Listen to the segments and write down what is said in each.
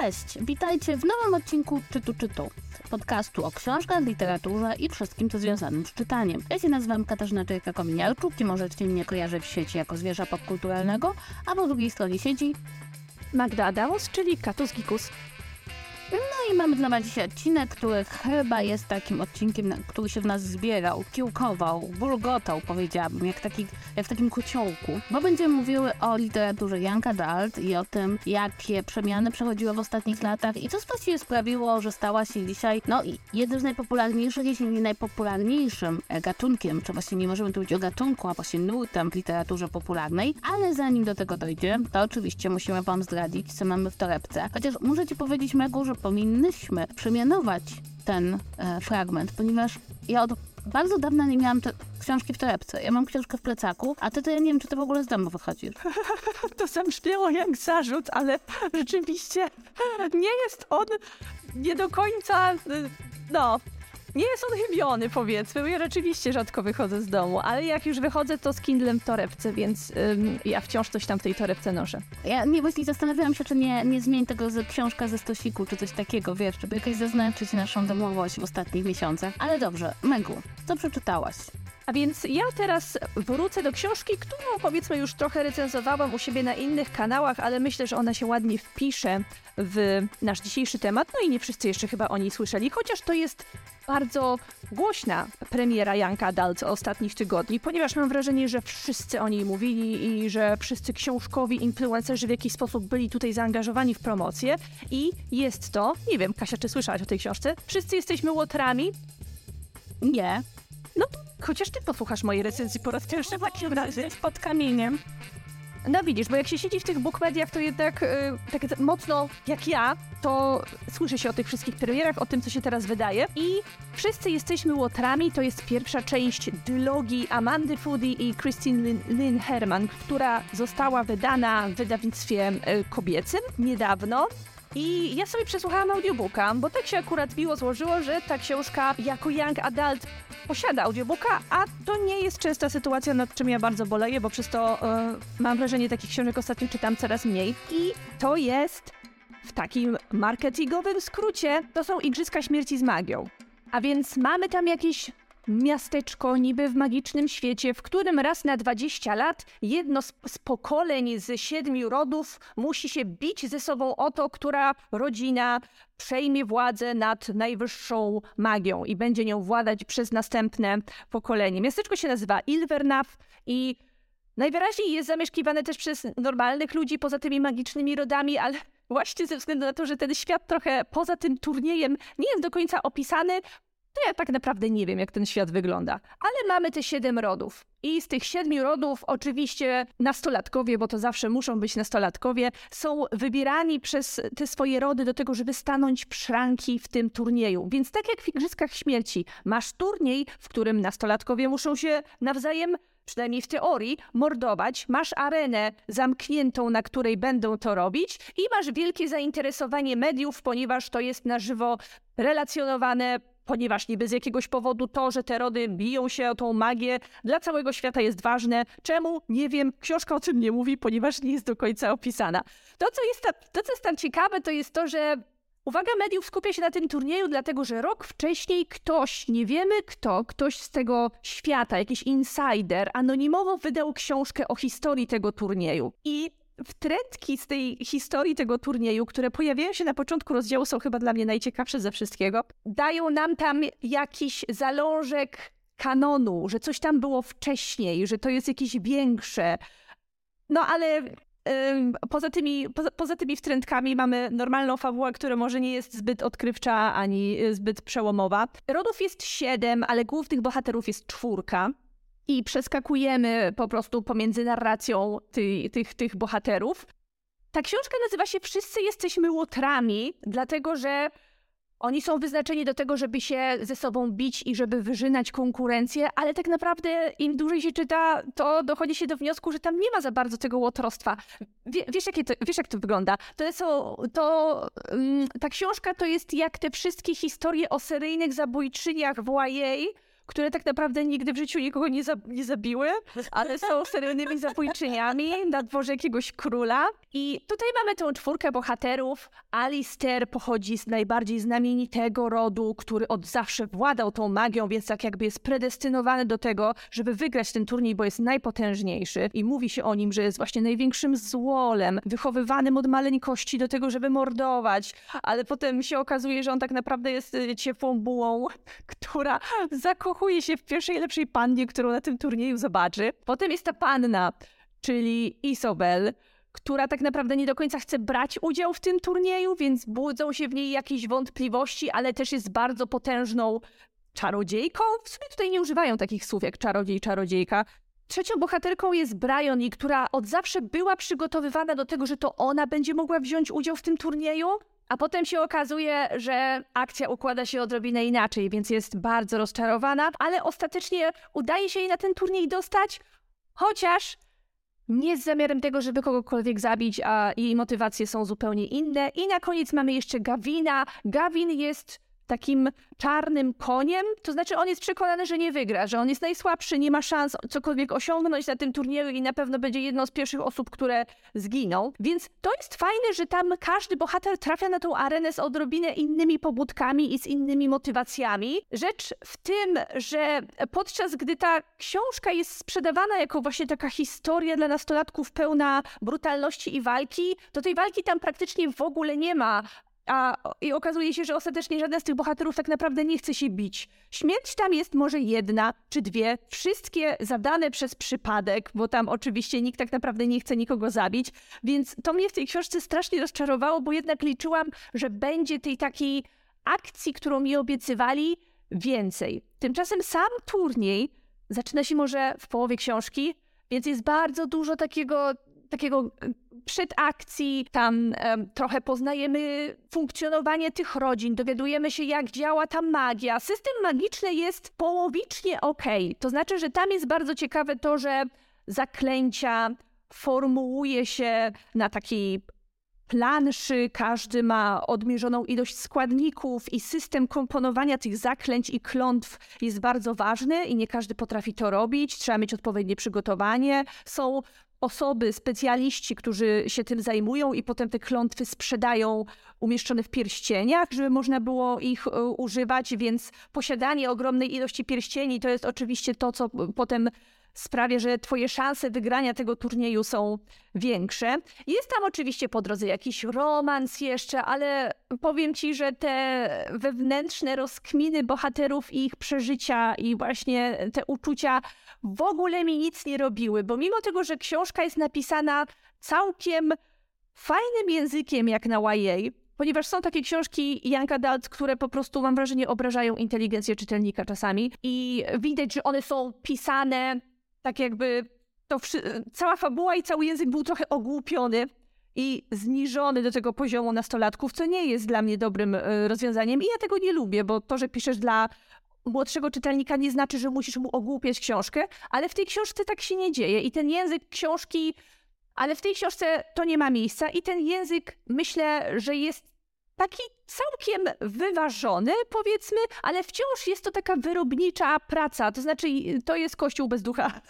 Cześć, witajcie w nowym odcinku Czytu Czytu, podcastu o książkach, literaturze i wszystkim, co związanym z czytaniem. Ja się nazywam Katarzyna Czajka-Kominiarczuk i możecie mnie kojarzyć w sieci jako zwierza popkulturalnego, a po drugiej stronie siedzi Magda Adamos, czyli Katus Gikus. Mamy dla Was dzisiaj odcinek, który chyba jest takim odcinkiem, który się w nas zbierał, kiełkował, bulgotał, powiedziałabym, jak, taki, jak w takim kociołku. Bo będziemy mówiły o literaturze Janka Dalt i o tym, jakie przemiany przechodziła w ostatnich latach i co właściwie sprawiło, że stała się dzisiaj, no jednym z najpopularniejszych, jeśli nie najpopularniejszym gatunkiem, czy właśnie nie możemy tu mówić o gatunku, a właśnie nurtem w literaturze popularnej. Ale zanim do tego dojdzie, to oczywiście musimy Wam zdradzić, co mamy w torebce. Chociaż muszę Ci powiedzieć, Megu, że powinnyśmy przemianować ten e, fragment, ponieważ ja od bardzo dawna nie miałam te książki w torebce. Ja mam książkę w plecaku, a ty to ja nie wiem, czy to w ogóle z domu wychodzisz. to zabrzmiało jak zarzut, ale rzeczywiście nie jest on nie do końca, no, nie jest on chybiony, powiedzmy, ja rzeczywiście rzadko wychodzę z domu, ale jak już wychodzę, to z Kindlem w torebce, więc ym, ja wciąż coś tam w tej torebce noszę. Ja nie, właśnie zastanawiałam się, czy nie, nie zmień tego z książka ze stosiku, czy coś takiego, wiesz, żeby jakoś zaznaczyć naszą domowość w ostatnich miesiącach. Ale dobrze, Megu, co przeczytałaś? A więc ja teraz wrócę do książki, którą powiedzmy już trochę recenzowałam u siebie na innych kanałach, ale myślę, że ona się ładnie wpisze w nasz dzisiejszy temat. No i nie wszyscy jeszcze chyba o niej słyszeli, chociaż to jest bardzo głośna premiera Janka Dalt ostatnich tygodni, ponieważ mam wrażenie, że wszyscy o niej mówili i że wszyscy książkowi influencerzy w jakiś sposób byli tutaj zaangażowani w promocję. I jest to, nie wiem, Kasia, czy słyszałaś o tej książce? Wszyscy jesteśmy łotrami. Nie. Chociaż ty posłuchasz mojej recenzji po raz pierwszy w takim razie. Pod kamieniem. No widzisz, bo jak się siedzi w tych bookmediach, to jednak yy, tak mocno jak ja, to słyszy się o tych wszystkich premierach, o tym, co się teraz wydaje. I Wszyscy jesteśmy łotrami to jest pierwsza część dylogii Amandy Foody i Christine Lynn, Lynn Herman, która została wydana w wydawnictwie yy, kobiecym niedawno. I ja sobie przesłuchałam audiobooka, bo tak się akurat miło złożyło, że ta książka jako young adult posiada audiobooka, a to nie jest częsta sytuacja, nad czym ja bardzo boleję, bo przez to yy, mam wrażenie, takich książek ostatnio czytam coraz mniej. I to jest w takim marketingowym skrócie, to są Igrzyska Śmierci z magią. A więc mamy tam jakieś miasteczko niby w magicznym świecie, w którym raz na 20 lat jedno z, pokoleń z siedmiu rodów musi się bić ze sobą o to, która rodzina przejmie władzę nad najwyższą magią i będzie nią władać przez następne pokolenie. Miasteczko się nazywa Ilvernaf i najwyraźniej jest zamieszkiwane też przez normalnych ludzi poza tymi magicznymi rodami, ale właśnie ze względu na to, że ten świat trochę poza tym turniejem nie jest do końca opisany, to ja tak naprawdę nie wiem, jak ten świat wygląda. Ale mamy te siedem rodów. I z tych siedmiu rodów oczywiście nastolatkowie, bo to zawsze muszą być nastolatkowie, są wybierani przez te swoje rody do tego, żeby stanąć w szranki w tym turnieju. Więc tak jak w Igrzyskach Śmierci, masz turniej, w którym nastolatkowie muszą się nawzajem przynajmniej w teorii, mordować, masz arenę zamkniętą, na której będą to robić i masz wielkie zainteresowanie mediów, ponieważ to jest na żywo relacjonowane, ponieważ niby z jakiegoś powodu to, że te rody biją się o tą magię, dla całego świata jest ważne. Czemu? Nie wiem. Książka o tym nie mówi, ponieważ nie jest do końca opisana. To, co jest, tam, to, co jest tam ciekawe, to jest to, że Uwaga mediów skupia się na tym turnieju, dlatego że rok wcześniej ktoś, nie wiemy kto, ktoś z tego świata, jakiś insider, anonimowo wydał książkę o historii tego turnieju. I wtrętki z tej historii tego turnieju, które pojawiają się na początku rozdziału, są chyba dla mnie najciekawsze ze wszystkiego. Dają nam tam jakiś zalążek kanonu, że coś tam było wcześniej, że to jest jakieś większe. No ale Poza tymi, poza, poza, tymi wtrętkami mamy normalną fabułę, która może nie jest zbyt odkrywcza ani zbyt przełomowa. Rodów jest siedem, ale głównych bohaterów jest czwórka. I przeskakujemy po prostu pomiędzy narracją ty, tych, tych bohaterów. Ta książka nazywa się Wszyscy jesteśmy łotrami, dlatego że oni są wyznaczeni do tego, żeby się ze sobą bić i żeby wyżynać konkurencję, ale tak naprawdę im dłużej się czyta, to dochodzi się do wniosku, że tam nie ma za bardzo tego łotrostwa. Wie, wiesz, to, wiesz, jak to wygląda? To to, um, ta książka to jest jak te wszystkie historie o seryjnych zabójczyniach w YA, które tak naprawdę nigdy w życiu nikogo nie, za nie zabiły, ale są seryjnymi zabójczyniami na dworze jakiegoś króla. I tutaj mamy tą czwórkę bohaterów. Alistair pochodzi z najbardziej znamienitego rodu, który od zawsze władał tą magią, więc tak jakby jest predestynowany do tego, żeby wygrać ten turniej, bo jest najpotężniejszy. I mówi się o nim, że jest właśnie największym złolem, wychowywanym od maleńkości do tego, żeby mordować. Ale potem się okazuje, że on tak naprawdę jest y, ciepłą bułą, która zakochuje się w pierwszej lepszej pannie, którą na tym turnieju zobaczy. Potem jest ta panna, czyli Isobel, która tak naprawdę nie do końca chce brać udział w tym turnieju, więc budzą się w niej jakieś wątpliwości, ale też jest bardzo potężną czarodziejką. W sumie tutaj nie używają takich słów jak czarodziej, czarodziejka. Trzecią bohaterką jest Bryony, która od zawsze była przygotowywana do tego, że to ona będzie mogła wziąć udział w tym turnieju, a potem się okazuje, że akcja układa się odrobinę inaczej, więc jest bardzo rozczarowana, ale ostatecznie udaje się jej na ten turniej dostać, chociaż nie z zamiarem tego, żeby kogokolwiek zabić, a jej motywacje są zupełnie inne. I na koniec mamy jeszcze Gavina. Gavin jest takim czarnym koniem, to znaczy on jest przekonany, że nie wygra, że on jest najsłabszy, nie ma szans cokolwiek osiągnąć na tym turnieju i na pewno będzie jedną z pierwszych osób, które zginą. Więc to jest fajne, że tam każdy bohater trafia na tą arenę z odrobinę innymi pobudkami i z innymi motywacjami. Rzecz w tym, że podczas gdy ta książka jest sprzedawana jako właśnie taka historia dla nastolatków pełna brutalności i walki, to tej walki tam praktycznie w ogóle nie ma a i okazuje się, że ostatecznie żaden z tych bohaterów tak naprawdę nie chce się bić. Śmierć tam jest może jedna czy dwie, wszystkie zadane przez przypadek, bo tam oczywiście nikt tak naprawdę nie chce nikogo zabić, więc to mnie w tej książce strasznie rozczarowało, bo jednak liczyłam, że będzie tej takiej akcji, którą mi obiecywali, więcej. Tymczasem sam turniej zaczyna się może w połowie książki, więc jest bardzo dużo takiego, takiego przed akcji, tam trochę poznajemy funkcjonowanie tych rodzin, dowiadujemy się, jak działa ta magia. System magiczny jest połowicznie ok. To znaczy, że tam jest bardzo ciekawe to, że zaklęcia formułuje się na takiej planszy, każdy ma odmierzoną ilość składników i system komponowania tych zaklęć i klątw jest bardzo ważny i nie każdy potrafi to robić. Trzeba mieć odpowiednie przygotowanie. Są osoby, specjaliści, którzy się tym zajmują i potem te klątwy sprzedają umieszczone w pierścieniach, żeby można było ich e, używać, więc posiadanie ogromnej ilości pierścieni to jest oczywiście to, co potem sprawia, że twoje szanse wygrania tego turnieju są większe. Jest tam oczywiście po drodze jakiś romans jeszcze, ale powiem ci, że te wewnętrzne rozkminy bohaterów i ich przeżycia i właśnie te uczucia w ogóle mi nic nie robiły, bo mimo tego, że książka jest napisana całkiem fajnym językiem jak na YA, ponieważ są takie książki Young Adult, które po prostu mam wrażenie obrażają inteligencję czytelnika czasami i widać, że one są pisane tak jakby to cała fabuła i cały język był trochę ogłupiony i zniżony do tego poziomu nastolatków, co nie jest dla mnie dobrym e, rozwiązaniem. I ja tego nie lubię, bo to, że piszesz dla młodszego czytelnika nie znaczy, że musisz mu ogłupiać książkę, ale w tej książce tak się nie dzieje. I ten język książki, ale w tej książce to nie ma miejsca i ten język myślę, że jest taki całkiem wyważony, powiedzmy, ale wciąż jest to taka wyrobnicza praca, to znaczy to jest kościół bez ducha.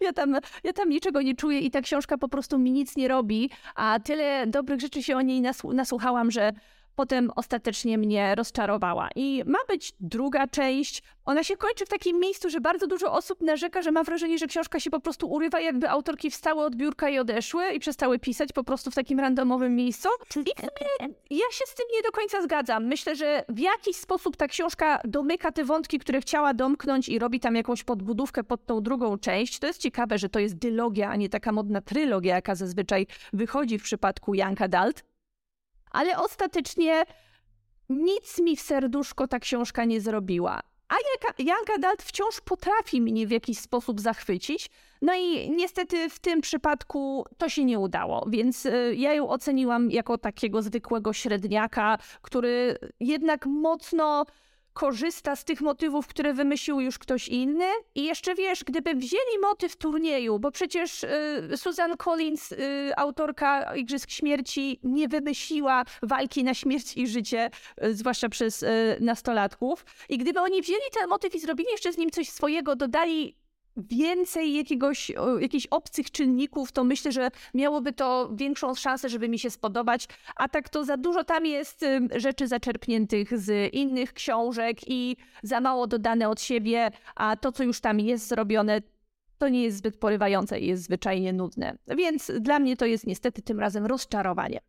Ja tam, ja tam niczego nie czuję i ta książka po prostu mi nic nie robi, a tyle dobrych rzeczy się o niej nasłuchałam, że potem ostatecznie mnie rozczarowała. I ma być druga część. Ona się kończy w takim miejscu, że bardzo dużo osób narzeka, że ma wrażenie, że książka się po prostu urywa, jakby autorki wstały od biurka i odeszły i przestały pisać po prostu w takim randomowym miejscu. I ja się z tym nie do końca zgadzam. Myślę, że w jakiś sposób ta książka domyka te wątki, które chciała domknąć i robi tam jakąś podbudówkę pod tą drugą część. To jest ciekawe, że to jest dylogia, a nie taka modna trylogia, jaka zazwyczaj wychodzi w przypadku Young Adult ale ostatecznie nic mi w serduszko ta książka nie zrobiła. A Young Adult wciąż potrafi mnie w jakiś sposób zachwycić. No i niestety w tym przypadku to się nie udało, więc y, ja ją oceniłam jako takiego zwykłego średniaka, który jednak mocno korzysta z tych motywów, które wymyślił już ktoś inny. I jeszcze wiesz, gdyby wzięli motyw turnieju, bo przecież y, Susan Collins, y, autorka Igrzysk Śmierci, nie wymyśliła walki na śmierć i życie, y, zwłaszcza przez y, nastolatków. I gdyby oni wzięli ten motyw i zrobili jeszcze z nim coś swojego, dodali więcej jakiegoś, jakichś obcych czynników, to myślę, że miałoby to większą szansę, żeby mi się spodobać. A tak to za dużo tam jest rzeczy zaczerpniętych z innych książek i za mało dodane od siebie, a to, co już tam jest zrobione, to nie jest zbyt porywające i jest zwyczajnie nudne. Więc dla mnie to jest niestety tym razem rozczarowanie.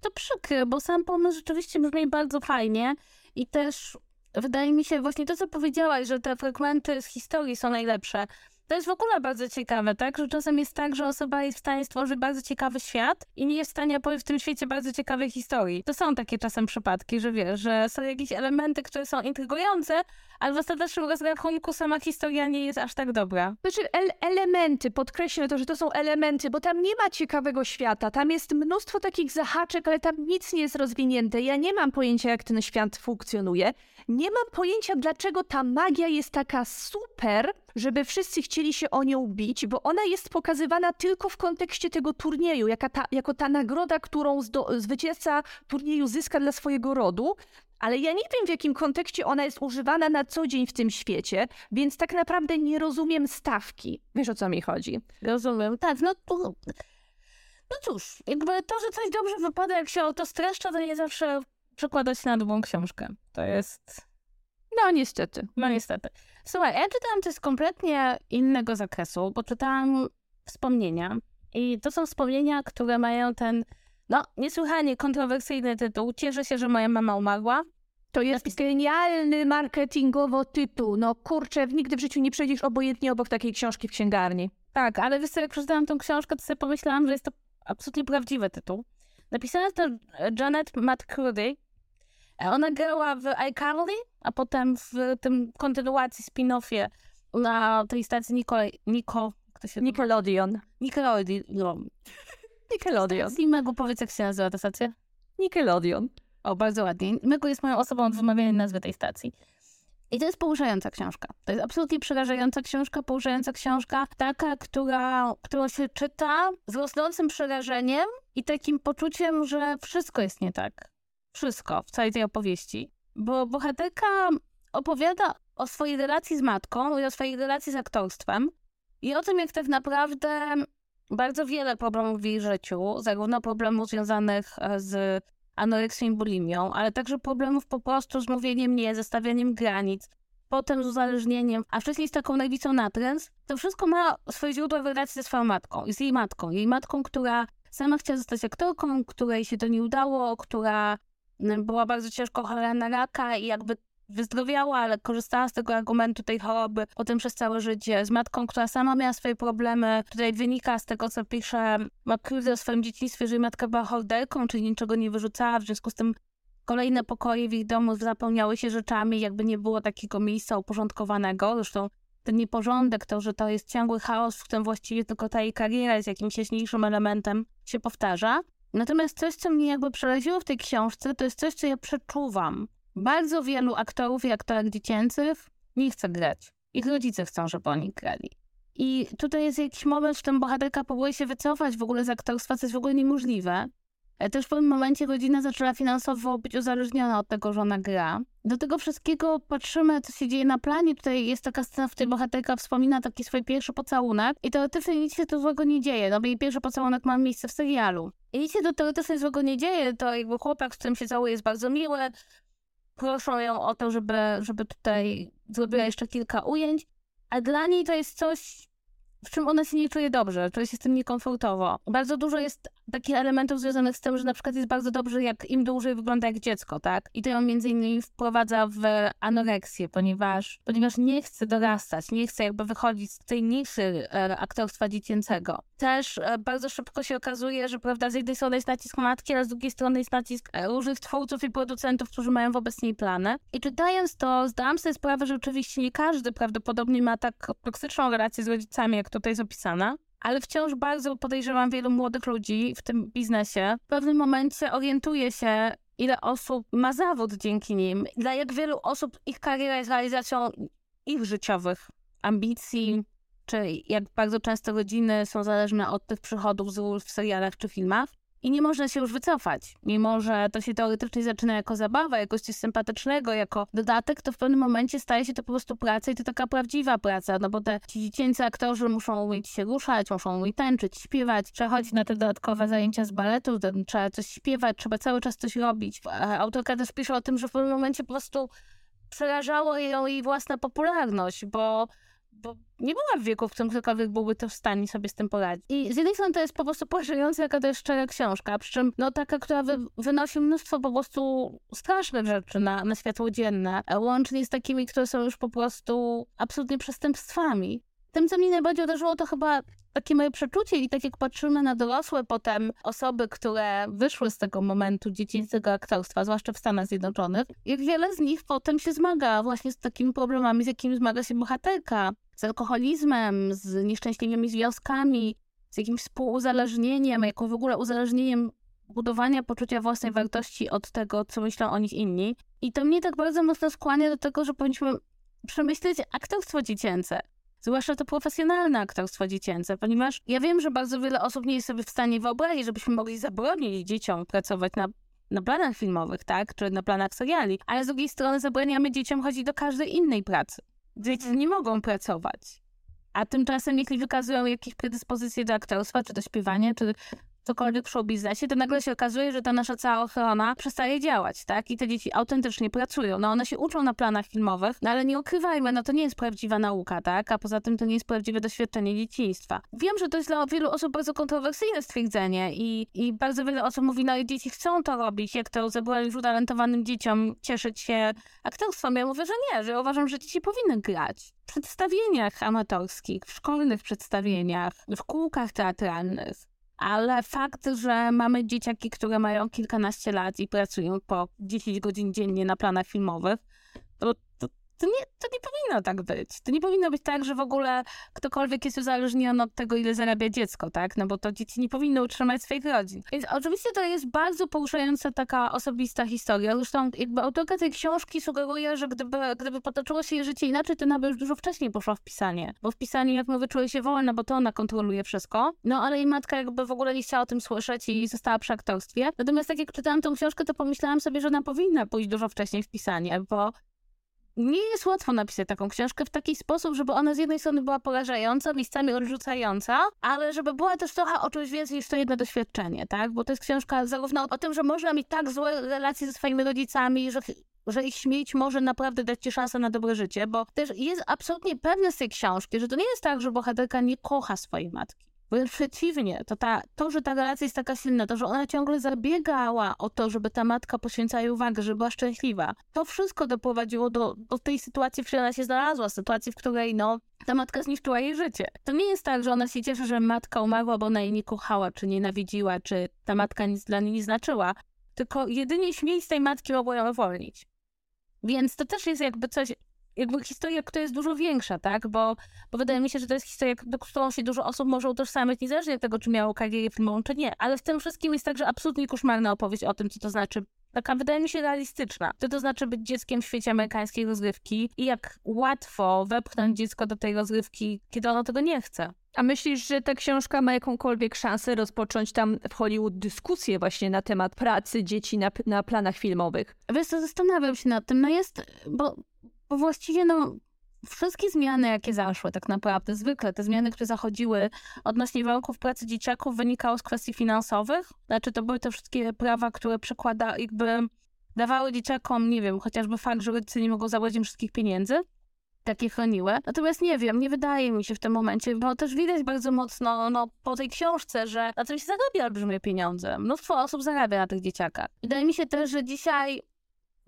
To przykre, bo sam pomysł rzeczywiście brzmi bardzo fajnie i też wydaje mi się właśnie to, co powiedziałaś, że te fragmenty z historii są najlepsze. To jest w ogóle bardzo ciekawe, tak? Że czasem jest tak, że osoba jest w stanie stworzyć bardzo ciekawy świat i nie jest w stanie opowiedzieć w tym świecie bardzo ciekawej historii. To są takie czasem przypadki, że wiesz, że są jakieś elementy, które są intrygujące, ale w ostatecznym rozrachunku sama historia nie jest aż tak dobra. Znaczy el elementy, podkreślę to, że to są elementy, bo tam nie ma ciekawego świata. Tam jest mnóstwo takich zahaczek, ale tam nic nie jest rozwinięte. Ja nie mam pojęcia, jak ten świat funkcjonuje. Nie mam pojęcia, dlaczego ta magia jest taka super, żeby wszyscy chcieli się o nią bić, bo ona jest pokazywana tylko w kontekście tego turnieju, jaka ta, jako ta nagroda, którą zwycięzca turnieju zyska dla swojego rodu. Ale ja nie wiem, w jakim kontekście ona jest używana na co dzień w tym świecie, więc tak naprawdę nie rozumiem stawki. Wiesz o co mi chodzi? Rozumiem, tak, no. No cóż, jakby to, że coś dobrze wypada, jak się o to streszcza, to nie zawsze przekładać na drugą książkę. To jest... No niestety. No niestety. Słuchaj, ja czytałam coś z kompletnie innego zakresu, bo czytałam wspomnienia i to są wspomnienia, które mają ten, no, niesłychanie kontrowersyjny tytuł. Cieszę się, że moja mama umarła. To jest genialny marketingowo tytuł. No kurczę, nigdy w życiu nie przejdziesz obojętnie obok takiej książki w księgarni. Tak, ale wiesz co, jak przeczytałam tą książkę, to sobie pomyślałam, że jest to absolutnie prawdziwy tytuł. Napisała to Janet McCurdy, ona grała w iCarly, a potem w tym kontynuacji spin-offie na tej stacji Nico... Nico kto się Nickelodeon. Nickelodeon. Nickelodeon. I Megu, powiedz, jak się nazywa ta stacja? Nickelodeon. O, bardzo ładnie. Megu jest moją osobą od wymawiania nazwy tej stacji. I to jest poruszająca książka. To jest absolutnie przerażająca książka, poruszająca książka, taka, która, którą się czyta z rosnącym przerażeniem i takim poczuciem, że wszystko jest nie tak wszystko w całej tej opowieści, bo bohaterka opowiada o swojej relacji z matką i o swojej relacji z aktorstwem i o tym, jak tak naprawdę bardzo wiele problemów w jej życiu, zarówno problemów związanych e, z anoreksją i bulimią, ale także problemów po prostu z mówieniem nie, ze granic, potem z uzależnieniem, a wcześniej z taką nerwicą natręt, to wszystko ma swoje źródło w relacji ze swoją matką, z jej matką. Jej matką, która sama chciała zostać aktorką, której się to nie udało, która była bardzo ciężko chora na raka i jakby wyzdrowiała, ale korzystała z tego argumentu tej choroby potem przez całe życie. Z matką, która sama miała swoje problemy. Tutaj wynika z tego, co pisze McCready o swoim dzieciństwie, że jej matka była horderką, czyli niczego nie wyrzucała, w związku z tym kolejne pokoje w ich domu zapełniały się rzeczami, jakby nie było takiego miejsca uporządkowanego. Zresztą ten nieporządek, to, że to jest ciągły chaos, w którym właściwie tylko ta jej kariera jest jakimś jaśniejszym elementem, się powtarza. Natomiast coś, co mnie jakby przeraziło w tej książce, to jest coś, co ja przeczuwam. Bardzo wielu aktorów i aktorek dziecięcych nie chce grać. Ich rodzice chcą, żeby oni grali. I tutaj jest jakiś moment, w którym bohaterka próbuje się wycofać w ogóle z aktorstwa, co jest w ogóle niemożliwe. Ale też w pewnym momencie rodzina zaczęła finansowo być uzależniona od tego, że ona gra. Do tego wszystkiego patrzymy, co się dzieje na planie. Tutaj jest taka scena, w której bohaterka wspomina taki swój pierwszy pocałunek i teoretycznie nic się tu złego nie dzieje, no bo jej pierwszy pocałunek ma miejsce w serialu. I nic się to teoretycznie złego nie dzieje, to jakby chłopak, z którym się całuje jest bardzo miły. Proszą ją o to, żeby, żeby tutaj zrobiła jeszcze kilka ujęć, a dla niej to jest coś, w czym ona się nie czuje dobrze, czuje się z tym niekomfortowo. Bardzo dużo jest takich elementów związanych z tym, że na przykład jest bardzo dobrze, jak im dłużej wygląda jak dziecko, tak? I to ją między innymi wprowadza w anoreksję, ponieważ, ponieważ nie chce dorastać, nie chce jakby wychodzić z tej niszy e, aktorstwa dziecięcego. Też e, bardzo szybko się okazuje, że prawda, z jednej strony jest nacisk matki, a z drugiej strony jest nacisk e, różnych twórców i producentów, którzy mają wobec niej plany. I czytając to, zdałam sobie sprawę, że oczywiście nie każdy prawdopodobnie ma tak toksyczną relację z rodzicami, jak tutaj jest opisana ale wciąż bardzo podejrzewam wielu młodych ludzi w tym biznesie. W pewnym momencie orientuje się, ile osób ma zawód dzięki nim, dla jak wielu osób ich kariera jest realizacją ich życiowych ambicji, czy jak bardzo często rodziny są zależne od tych przychodów z ról w serialach czy filmach. I nie można się już wycofać. Mimo, że to się teoretycznie zaczyna jako zabawa, jako coś sympatycznego, jako dodatek, to w pewnym momencie staje się to po prostu praca i to taka prawdziwa praca, no bo te ci dziecięcy aktorzy muszą umieć się ruszać, muszą umieć tańczyć, śpiewać, przechodzić na te dodatkowe zajęcia z baletu, trzeba coś śpiewać, trzeba cały czas coś robić. Autorka też pisze o tym, że w pewnym momencie po prostu przerażało ją jej własna popularność, bo bo nie była w wieku, w którym ktokolwiek byłby to w stanie sobie z tym poradzić. I z jednej strony to jest po prostu porażająca, jaka to jest szczera książka, przy czym no taka, która wy, wynosi mnóstwo po prostu strasznych rzeczy na, na światło dzienne, łącznie z takimi, które są już po prostu absolutnie przestępstwami. Tym, co mnie najbardziej uderzyło, to chyba takie moje przeczucie i tak jak patrzymy na dorosłe potem osoby, które wyszły z tego momentu dziecięcego aktorstwa, zwłaszcza w Stanach Zjednoczonych, jak wiele z nich potem się zmaga właśnie z takimi problemami, z jakimi zmaga się bohaterka, z alkoholizmem, z nieszczęśliwymi związkami, z jakimś współuzależnieniem, jako w ogóle uzależnieniem budowania poczucia własnej wartości od tego, co myślą o nich inni. I to mnie tak bardzo mocno skłania do tego, że powinniśmy przemyśleć aktorstwo dziecięce zwłaszcza to profesjonalne aktorstwo dziecięce, ponieważ ja wiem, że bardzo wiele osób nie jest sobie w stanie wyobrazić, żebyśmy mogli zabronić dzieciom pracować na na planach filmowych, tak, czy na planach seriali, ale z drugiej strony zabraniamy dzieciom chodzić do każdej innej pracy. Dzieci nie mogą pracować. A tymczasem, jeśli wykazują jakieś predyspozycje do aktorstwa, czy do śpiewania, czy cokolwiek w show biznesie, to nagle się okazuje, że ta nasza cała ochrona przestaje działać, tak? I te dzieci autentycznie pracują. No one się uczą na planach filmowych, no ale nie ukrywajmy, no to nie jest prawdziwa nauka, tak? A poza tym to nie jest prawdziwe doświadczenie dzieciństwa. Wiem, że to jest dla wielu osób bardzo kontrowersyjne stwierdzenie i, i bardzo wiele osób mówi, no i dzieci chcą to robić, jak to zabrali już utalentowanym dzieciom cieszyć się aktorstwem. Ja mówię, że nie, że uważam, że dzieci powinny grać w przedstawieniach amatorskich, w szkolnych przedstawieniach, w kółkach teatralnych ale fakt, że mamy dzieciaki, które mają kilkanaście lat i pracują po 10 godzin dziennie na planach filmowych, to, to nie, to nie powinno tak być. To nie powinno być tak, że w ogóle ktokolwiek jest uzależniony od tego, ile zarabia dziecko, tak? No bo to dzieci nie powinny utrzymać swoich rodzin. Więc oczywiście to jest bardzo poruszająca taka osobista historia. Zresztą jakby autorka tej książki sugeruje, że gdyby, gdyby potoczyło się jej życie inaczej, to ona by już dużo wcześniej poszła w pisanie. Bo w pisaniu, jak mówię, czuje się wolna, bo to ona kontroluje wszystko. No ale jej matka jakby w ogóle nie chciała o tym słyszeć i została przy aktorstwie. Natomiast tak jak czytałam tą książkę, to pomyślałam sobie, że ona powinna pójść dużo wcześniej w pisanie, bo nie jest łatwo napisać taką książkę w taki sposób, żeby ona z jednej strony była porażająca, miejscami odrzucająca, ale żeby była też trochę o czymś więcej niż to jedno doświadczenie, tak? Bo to jest książka zarówno o tym, że można mieć tak złe relacje ze swoimi rodzicami, że że ich śmierć może naprawdę dać ci szansę na dobre życie, bo też jest absolutnie pewne z tej książki, że to nie jest tak, że bohaterka nie kocha swojej matki. Wręcz przeciwnie, to, ta, to, że ta relacja jest taka silna, to, że ona ciągle zabiegała o to, żeby ta matka poświęcała jej uwagę, żeby była szczęśliwa, to wszystko doprowadziło do, do tej sytuacji, w której ona się znalazła, sytuacji, w której no, ta matka zniszczyła jej życie. To nie jest tak, że ona się cieszy, że matka umarła, bo ona jej nie kochała, czy nienawidziła, czy ta matka nic dla niej nie znaczyła, tylko jedynie śmierć tej matki mogła ją uwolnić. Więc to też jest jakby coś jakby historia, która jest dużo większa, tak? Bo, bo wydaje mi się, że to jest historia, do którą się dużo osób może utożsamiać, niezależnie od tego, czy miało karierę filmową, czy nie. Ale w tym wszystkim jest także absolutnie koszmarna opowieść o tym, co to znaczy taka wydaje mi się realistyczna. Co to znaczy być dzieckiem w świecie amerykańskiej rozrywki i jak łatwo wepchnąć dziecko do tej rozrywki, kiedy ono tego nie chce. A myślisz, że ta książka ma jakąkolwiek szansę rozpocząć tam w Hollywood dyskusję właśnie na temat pracy dzieci na, na planach filmowych? Wiesz co, zastanawiam się nad tym. No jest, bo bo właściwie no, wszystkie zmiany, jakie zaszły tak naprawdę, zwykle te zmiany, które zachodziły odnośnie warunków pracy dzieciaków wynikały z kwestii finansowych. Znaczy to były te wszystkie prawa, które przekłada, jakby dawały dzieciakom, nie wiem, chociażby fakt, że rodzice nie mogą zabrać im wszystkich pieniędzy, takie chroniły. Natomiast nie wiem, nie wydaje mi się w tym momencie, bo też widać bardzo mocno no, po tej książce, że na tym się zarabia olbrzymie pieniądze. Mnóstwo osób zarabia na tych dzieciakach. Wydaje mi się też, że dzisiaj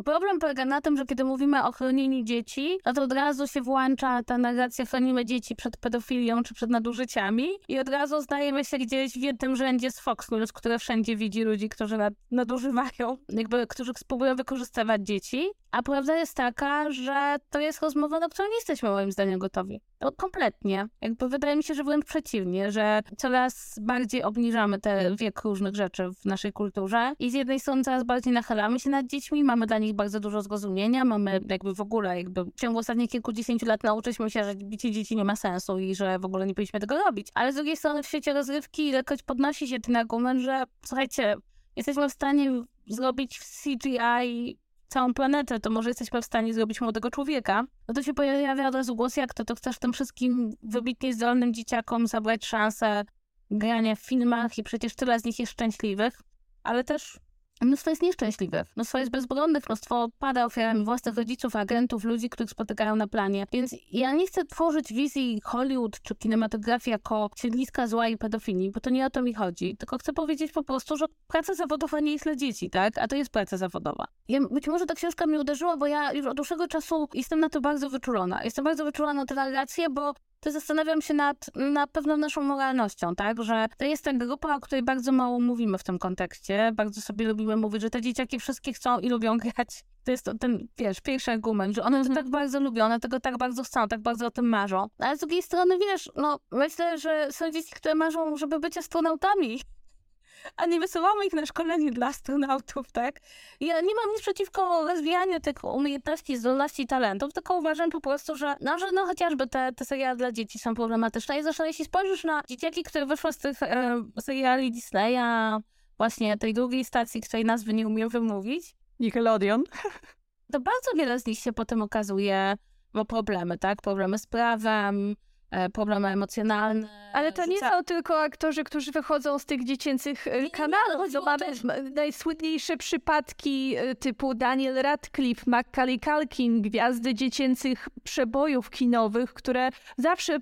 Problem polega na tym, że kiedy mówimy o chronieniu dzieci, no to od razu się włącza ta narracja chronimy dzieci przed pedofilią czy przed nadużyciami i od razu zdajemy się gdzieś w jednym rzędzie z Fox News, które wszędzie widzi ludzi, którzy nadużywają, jakby, którzy spróbują wykorzystywać dzieci. A prawda jest taka, że to jest rozmowa, na którą nie jesteśmy moim zdaniem gotowi. To kompletnie. Jakby wydaje mi się, że wręcz przeciwnie, że coraz bardziej obniżamy ten wiek różnych rzeczy w naszej kulturze i z jednej strony coraz bardziej nachylamy się nad dziećmi, mamy dla nich bardzo dużo zrozumienia, mamy jakby w ogóle jakby w ciągu ostatnich kilkudziesięciu lat nauczyliśmy się, że bicie dzieci nie ma sensu i że w ogóle nie powinniśmy tego robić. Ale z drugiej strony w świecie rozrywki lekkość podnosi się ten argument, że słuchajcie, jesteśmy w stanie zrobić w CGI całą planetę, to może jesteśmy w stanie zrobić młodego człowieka, no to się pojawia od razu głos, jak to, to chcesz tym wszystkim wybitnie zdolnym dzieciakom zabrać szansę grania w filmach i przecież tyle z nich jest szczęśliwych, ale też Mnóstwo jest nieszczęśliwych, mnóstwo jest bezbronnych, mnóstwo pada ofiarami własnych rodziców, agentów, ludzi, których spotykają na planie. Więc ja nie chcę tworzyć wizji Hollywood czy kinematografii jako siedliska zła i pedofilii, bo to nie o to mi chodzi. Tylko chcę powiedzieć po prostu, że praca zawodowa nie jest dla dzieci, tak? A to jest praca zawodowa. Ja, być może ta książka mnie uderzyła, bo ja już od dłuższego czasu jestem na to bardzo wyczulona. Jestem bardzo wyczulona na tę narrację, bo to zastanawiam się nad, nad pewną naszą moralnością, tak? Że to jest ta grupa, o której bardzo mało mówimy w tym kontekście. Bardzo sobie lubimy mówić, że te dzieciaki wszystkie chcą i lubią grać. To jest ten, wiesz, pierwszy argument, że one to tak bardzo lubią, one tego tak bardzo chcą, tak bardzo o tym marzą. Ale z drugiej strony, wiesz, no myślę, że są dzieci, które marzą, żeby być astronautami a nie wysyłamy ich na szkolenie dla astronautów, tak? Ja nie mam nic przeciwko rozwijaniu tych umiejętności, zdolności, talentów, tylko uważam po prostu, że no, że no chociażby te, te seriale dla dzieci są problematyczne i zresztą jeśli spojrzysz na dzieciaki, które wyszły z tych e, seriali Disneya, właśnie tej drugiej stacji, której nazwy nie umiem wymówić. Nickelodeon. To bardzo wiele z nich się potem okazuje ma problemy, tak? Problemy z prawem, problemy emocjonalne. Ale to nie są tylko aktorzy, którzy wychodzą z tych dziecięcych e, nie, kanałów. Nie, mamy najsłynniejsze przypadki e, typu Daniel Radcliffe, Macaulay Culkin, gwiazdy dziecięcych przebojów kinowych, które zawsze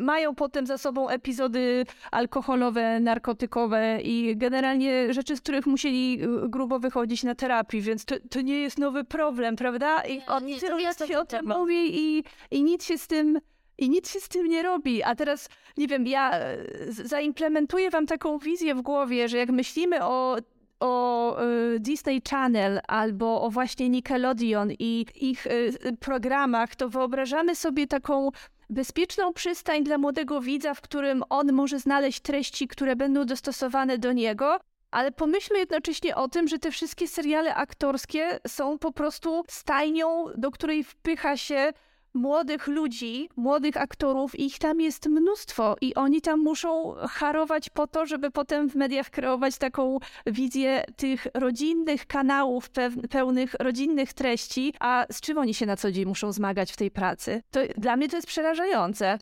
mają potem za sobą epizody alkoholowe, narkotykowe i generalnie rzeczy, z których musieli grubo wychodzić na terapii, więc to, to nie jest nowy problem, prawda? I on nie, się o tym mówi i, i nic się z tym i nic się z tym nie robi. A teraz, nie wiem, ja e, zaimplementuję wam taką wizję w głowie, że jak myślimy o o y, Disney Channel albo o właśnie Nickelodeon i ich y, programach, to wyobrażamy sobie taką bezpieczną przystań dla młodego widza, w którym on może znaleźć treści, które będą dostosowane do niego. Ale pomyślmy jednocześnie o tym, że te wszystkie seriale aktorskie są po prostu stajnią, do której wpycha się młodych ludzi, młodych aktorów, ich tam jest mnóstwo i oni tam muszą harować po to, żeby potem w mediach kreować taką wizję tych rodzinnych kanałów, pełnych rodzinnych treści, a z czym oni się na co dzień muszą zmagać w tej pracy? To dla mnie to jest przerażające.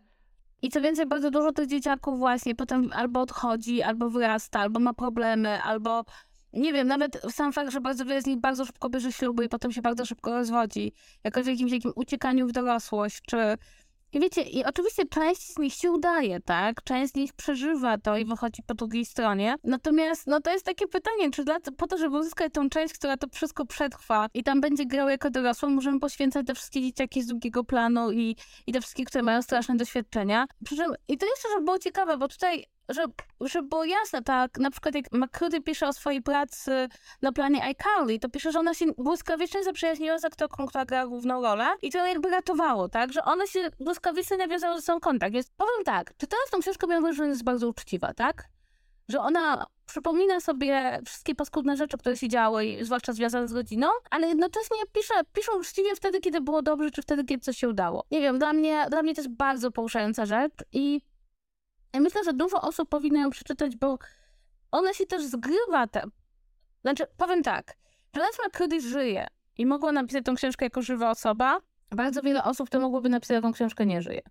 I co więcej, bardzo dużo tych dzieciaków właśnie potem albo odchodzi, albo wyrasta, albo ma problemy, albo nie wiem, nawet sam fakt, że bardzo wiele z nich bardzo szybko bierze śluby i potem się bardzo szybko rozwodzi, jakoś w jakimś takim uciekaniu w dorosłość, czy... I wiecie, i oczywiście część z nich się udaje, tak? Część z nich przeżywa to i wychodzi po drugiej stronie. Natomiast, no to jest takie pytanie, czy dla, po to, żeby uzyskać tą część, która to wszystko przetrwa i tam będzie grał jako dorosła, możemy poświęcać te wszystkie dzieciaki z drugiego planu i, i te wszystkie, które mają straszne doświadczenia. Przy czym, i to jeszcze, żeby było ciekawe, bo tutaj że, żeby było jasne, tak, na przykład jak McCurdy pisze o swojej pracy na planie iCarly, to pisze, że ona się błyskawicznie zaprzyjaźniła z aktorką, która gra główną rolę i to jakby ratowało, tak, że one się błyskawicznie nawiązały ze sobą kontakt. Więc powiem tak, czytając tą książkę miałam wrażenie, że jest bardzo uczciwa, tak, że ona przypomina sobie wszystkie paskudne rzeczy, które się działy, zwłaszcza związane z rodziną, ale jednocześnie pisze, pisze uczciwie wtedy, kiedy było dobrze, czy wtedy, kiedy coś się udało. Nie wiem, dla mnie, dla mnie to jest bardzo poruszająca rzecz i ja myślę, że dużo osób powinno ją przeczytać, bo ona się też zgrywa. Te... Znaczy, powiem tak, Charles McCurdy żyje i mogła napisać tą książkę jako żywa osoba. Bardzo wiele osób, które mogłoby napisać tą książkę, nie żyje.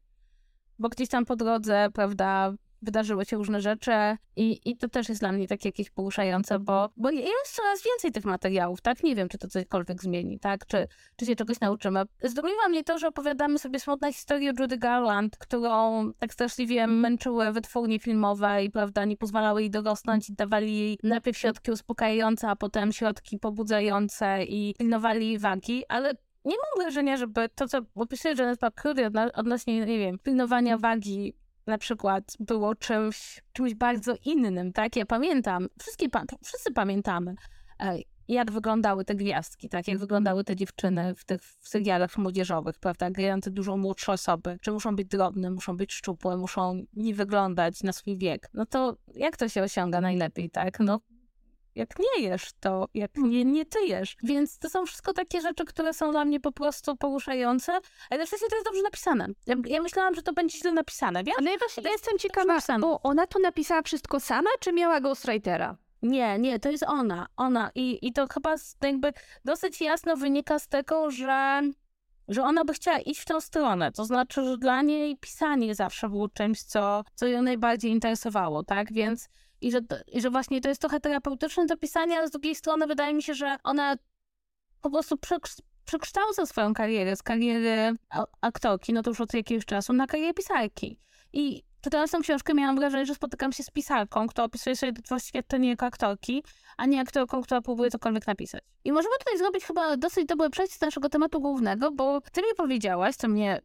Bo gdzieś tam po drodze, prawda, wydarzyły się różne rzeczy i, i to też jest dla mnie takie jakieś poruszające, bo, bo jest coraz więcej tych materiałów, tak? Nie wiem, czy to cokolwiek zmieni, tak? Czy, czy się czegoś nauczymy. Zdumiła mnie to, że opowiadamy sobie smutne historie Judy Garland, którą tak straszliwie męczyły wytwórnie filmowe i, prawda, nie pozwalały jej dorosnąć i dawali jej najpierw środki uspokajające, a potem środki pobudzające i pilnowali jej wagi, ale nie mam wrażenia, żeby to, co opisuje Janet McCurdy odnośnie, nie wiem, pilnowania wagi na przykład było czymś, czymś bardzo innym, tak? Ja pamiętam, wszystkie, wszyscy pamiętamy, jak wyglądały te gwiazdki, tak? Jak wyglądały te dziewczyny w tych w serialach młodzieżowych, prawda? Grające dużo młodsze osoby, czy muszą być drobne, muszą być szczupłe, muszą nie wyglądać na swój wiek. No to jak to się osiąga najlepiej, tak? No jak nie jesz, to jak nie, nie tyjesz. Więc to są wszystko takie rzeczy, które są dla mnie po prostu poruszające, ale sensie to jest dobrze napisane. Ja, ja myślałam, że to będzie źle napisane, wiesz? Ale ja właśnie ja jestem ciekawa, bo ona to napisała wszystko sama, czy miała ghostwritera? Nie, nie, to jest ona, ona i, i to chyba jakby dosyć jasno wynika z tego, że że ona by chciała iść w tą stronę. To znaczy, że dla niej pisanie zawsze było czymś, co, co ją najbardziej interesowało, tak? Więc i że, i że właśnie to jest trochę terapeutyczne to pisanie, ale z drugiej strony wydaje mi się, że ona po prostu przekształca swoją karierę z kariery aktorki, no to już od jakiegoś czasu, na karierę pisarki. I czytając tę książkę miałam wrażenie, że spotykam się z pisarką, która opisuje swoje doświadczenie jako aktorki, a nie aktorką, która próbuje cokolwiek napisać. I możemy tutaj zrobić chyba dosyć dobre przejście z naszego tematu głównego, bo ty mi powiedziałaś, co mnie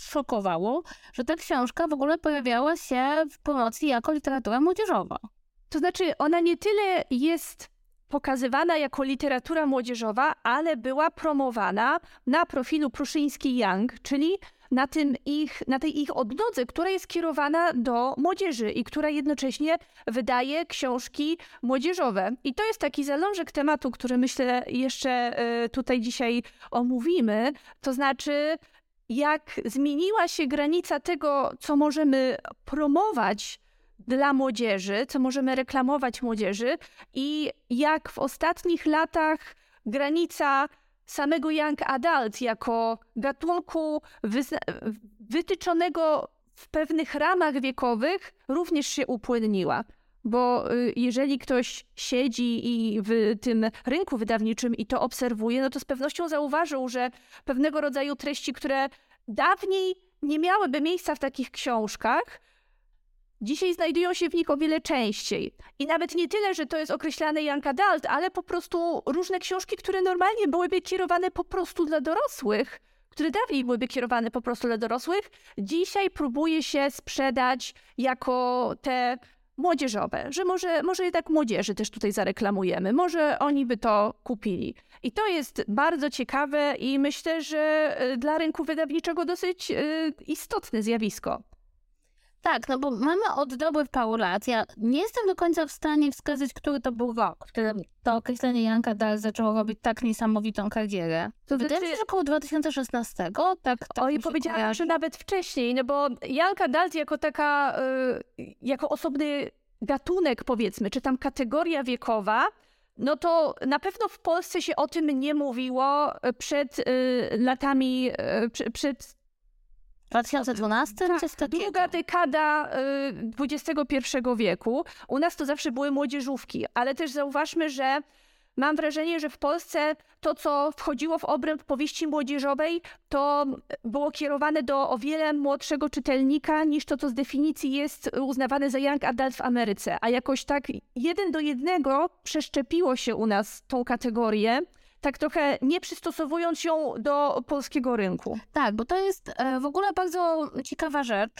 szokowało, że ta książka w ogóle pojawiała się w promocji jako literatura młodzieżowa. To znaczy, ona nie tyle jest pokazywana jako literatura młodzieżowa, ale była promowana na profilu Pruszyński-Young, czyli na, tym ich, na tej ich odnodze, która jest kierowana do młodzieży i która jednocześnie wydaje książki młodzieżowe. I to jest taki zalążek tematu, który myślę jeszcze e, tutaj dzisiaj omówimy. To znaczy, jak zmieniła się granica tego, co możemy promować dla młodzieży, co możemy reklamować młodzieży i jak w ostatnich latach granica samego young adult jako gatunku wytyczonego w pewnych ramach wiekowych również się upłynniła. Bo y, jeżeli ktoś siedzi i w tym rynku wydawniczym i to obserwuje, no to z pewnością zauważył, że pewnego rodzaju treści, które dawniej nie miałyby miejsca w takich książkach, dzisiaj znajdują się w nich o wiele częściej. I nawet nie tyle, że to jest określane young adult, ale po prostu różne książki, które normalnie byłyby kierowane po prostu dla dorosłych, które dawniej byłyby kierowane po prostu dla dorosłych, dzisiaj próbuje się sprzedać jako te młodzieżowe, że może, może jednak młodzieży też tutaj zareklamujemy, może oni by to kupili. I to jest bardzo ciekawe i myślę, że y, dla rynku wydawniczego dosyć y, istotne zjawisko. Tak, no bo mamy od dobrych paru lat. Ja nie jestem do końca w stanie wskazać, który to był rok, w którym to określenie Janka Dal zaczęło robić tak niesamowitą karierę. To Wydaje mi się, że około 2016, tak? tak Oj, powiedziałam, że nawet wcześniej, no bo Janka Dal jako taka, y, jako osobny gatunek powiedzmy, czy tam kategoria wiekowa, no to na pewno w Polsce się o tym nie mówiło przed y, latami, y, przed 2012? Tak, druga dekada XXI y, wieku. U nas to zawsze były młodzieżówki, ale też zauważmy, że mam wrażenie, że w Polsce to, co wchodziło w obręb powieści młodzieżowej, to było kierowane do o wiele młodszego czytelnika niż to, co z definicji jest uznawane za young adult w Ameryce. A jakoś tak jeden do jednego przeszczepiło się u nas tą kategorię tak trochę nie przystosowując się do polskiego rynku. Tak, bo to jest e, w ogóle bardzo ciekawa rzecz.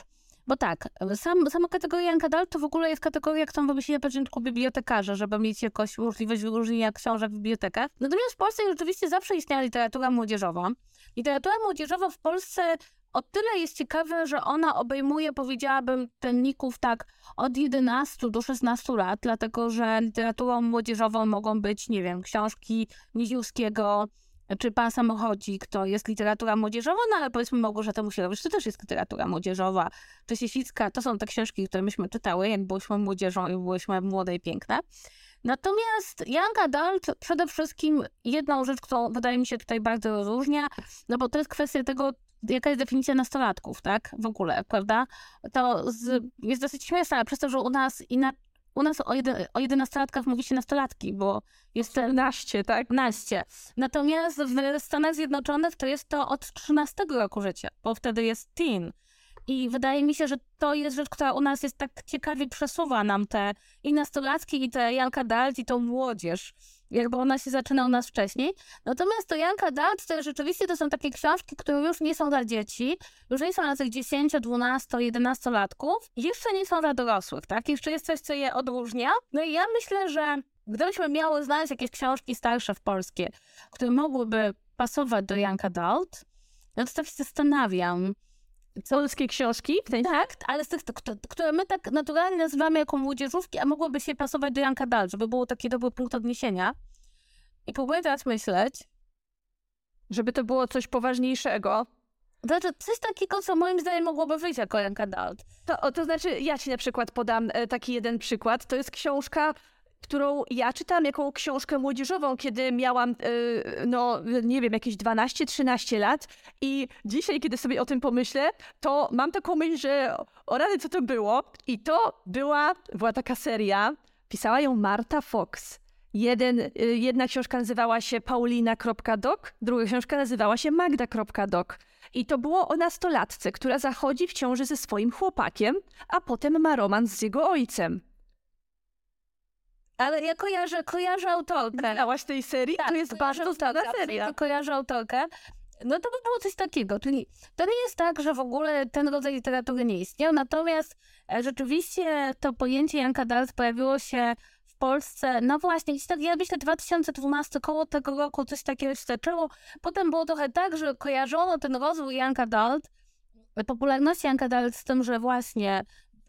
Bo tak, sam, sama kategoria Young to w ogóle jest kategoria, którą wymyślili na początku bibliotekarze, żeby mieć jakąś możliwość wyróżnienia książek w bibliotekach. Natomiast w Polsce rzeczywiście zawsze istniała literatura młodzieżowa. Literatura młodzieżowa w Polsce o tyle jest ciekawe, że ona obejmuje, powiedziałabym, tenników tak od 11 do 16 lat, dlatego że literaturą młodzieżową mogą być, nie wiem, książki Niziuskiego, czy Pan Samochodzik, to jest literatura młodzieżowa, no ale powiedzmy Małgorzata Musierowicz, to też jest literatura młodzieżowa. Czy Siesicka, to są te książki, które myśmy czytały, jak byłyśmy młodzieżą i byłyśmy młode i piękne. Natomiast Young Adult przede wszystkim jedną rzecz, którą wydaje mi się tutaj bardzo rozróżnia, no bo to jest kwestia tego, jaka jest definicja nastolatków, tak? W ogóle, prawda? To z, jest dosyć śmieszne, ale przez to, że u nas na u nas o, jeden, o 11 mówi się nastolatki, bo jest 14, tak? 15. Natomiast w Stanach Zjednoczonych to jest to od 13 roku życia, bo wtedy jest teen. I wydaje mi się, że to jest rzecz, która u nas jest tak ciekawie przesuwa nam te i nastolatki, i te Janka Dalt, i tą młodzież jakby ona się zaczyna u nas wcześniej. Natomiast to Janka Dalt to rzeczywiście to są takie książki, które już nie są dla dzieci, już nie są dla tych 10, 12, 11 latków, jeszcze nie są dla dorosłych, tak? Jeszcze jest coś, co je odróżnia. No i ja myślę, że gdybyśmy miały znaleźć jakieś książki starsze w polskie, które mogłyby pasować do Young Adult, no to tak się zastanawiam. Polskie książki? Tak, ale z tych, które my tak naturalnie nazywamy jako młodzieżówki, a mogłyby się pasować do Young Adult, żeby było taki dobry punkt odniesienia. I próbuję teraz myśleć. Żeby to było coś poważniejszego. Znaczy, coś takiego, co moim zdaniem mogłoby wyjść jako Young Adult. To, to znaczy, ja ci na przykład podam e, taki jeden przykład. To jest książka którą ja czytałam jako książkę młodzieżową, kiedy miałam, yy, no nie wiem, jakieś 12-13 lat i dzisiaj, kiedy sobie o tym pomyślę, to mam taką myśl, że o rady, co to było? I to była, była taka seria, pisała ją Marta Fox. Jeden, yy, jedna książka nazywała się paulina.doc, druga książka nazywała się magda.doc. I to było o nastolatce, która zachodzi w ciąży ze swoim chłopakiem, a potem ma romans z jego ojcem. Ale ja kojarzę, kojarzę autorkę. Znałaś tej serii? Tak, to jest bardzo znana seria. Kojarzę autorkę. No to by było coś takiego, czyli to nie jest tak, że w ogóle ten rodzaj literatury nie istniał, natomiast e, rzeczywiście to pojęcie Janka Dalt pojawiło się w Polsce, no właśnie, gdzieś tak, ja myślę 2012, koło tego roku coś takiego się zaczęło. Potem było trochę tak, że kojarzono ten rozwój Janka Dalt, popularności Janka Dalt z tym, że właśnie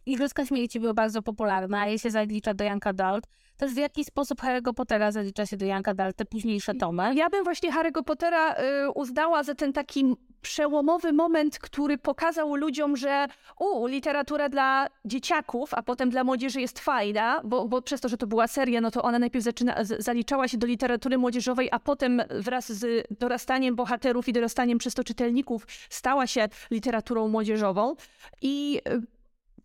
Igrzyska Śmierci były bardzo popularne, a je się zalicza do Janka Dalt też w jaki sposób Harry'ego Pottera zalicza się do Janka Dal, te późniejsze tomy. Ja bym właśnie Harry'ego Pottera y, uznała za ten taki przełomowy moment, który pokazał ludziom, że u, literatura dla dzieciaków, a potem dla młodzieży jest fajna, bo, bo przez to, że to była seria, no to ona najpierw zaczyna, z, zaliczała się do literatury młodzieżowej, a potem wraz z dorastaniem bohaterów i dorastaniem przez to czytelników stała się literaturą młodzieżową. I y,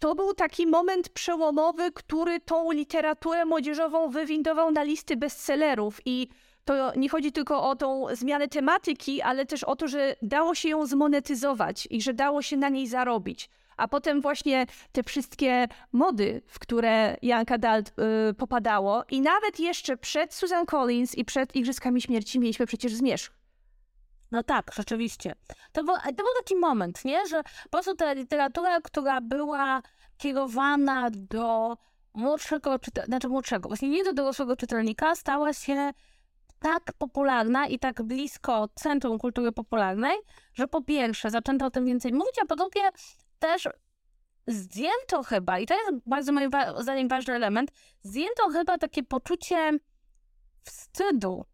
to był taki moment przełomowy, który tą literaturę młodzieżową wywindował na listy bestsellerów i to nie chodzi tylko o tą zmianę tematyki, ale też o to, że dało się ją zmonetyzować i że dało się na niej zarobić. A potem właśnie te wszystkie mody, w które Janka Dalt yy, popadało i nawet jeszcze przed Susan Collins i przed Igrzyskami Śmierci mieliśmy przecież zmierzch. No tak, rzeczywiście. To był, to był taki moment, nie? Że po prostu ta literatura, która była kierowana do młodszego, czyta- znaczy młodszego, właśnie nie do dorosłego czytelnika, stała się tak popularna i tak blisko centrum kultury popularnej, że po pierwsze zaczęto o tym więcej mówić, a po drugie też zdjęto chyba, i to jest bardzo moim zdaniem ważny element, zdjęto chyba takie poczucie wstydu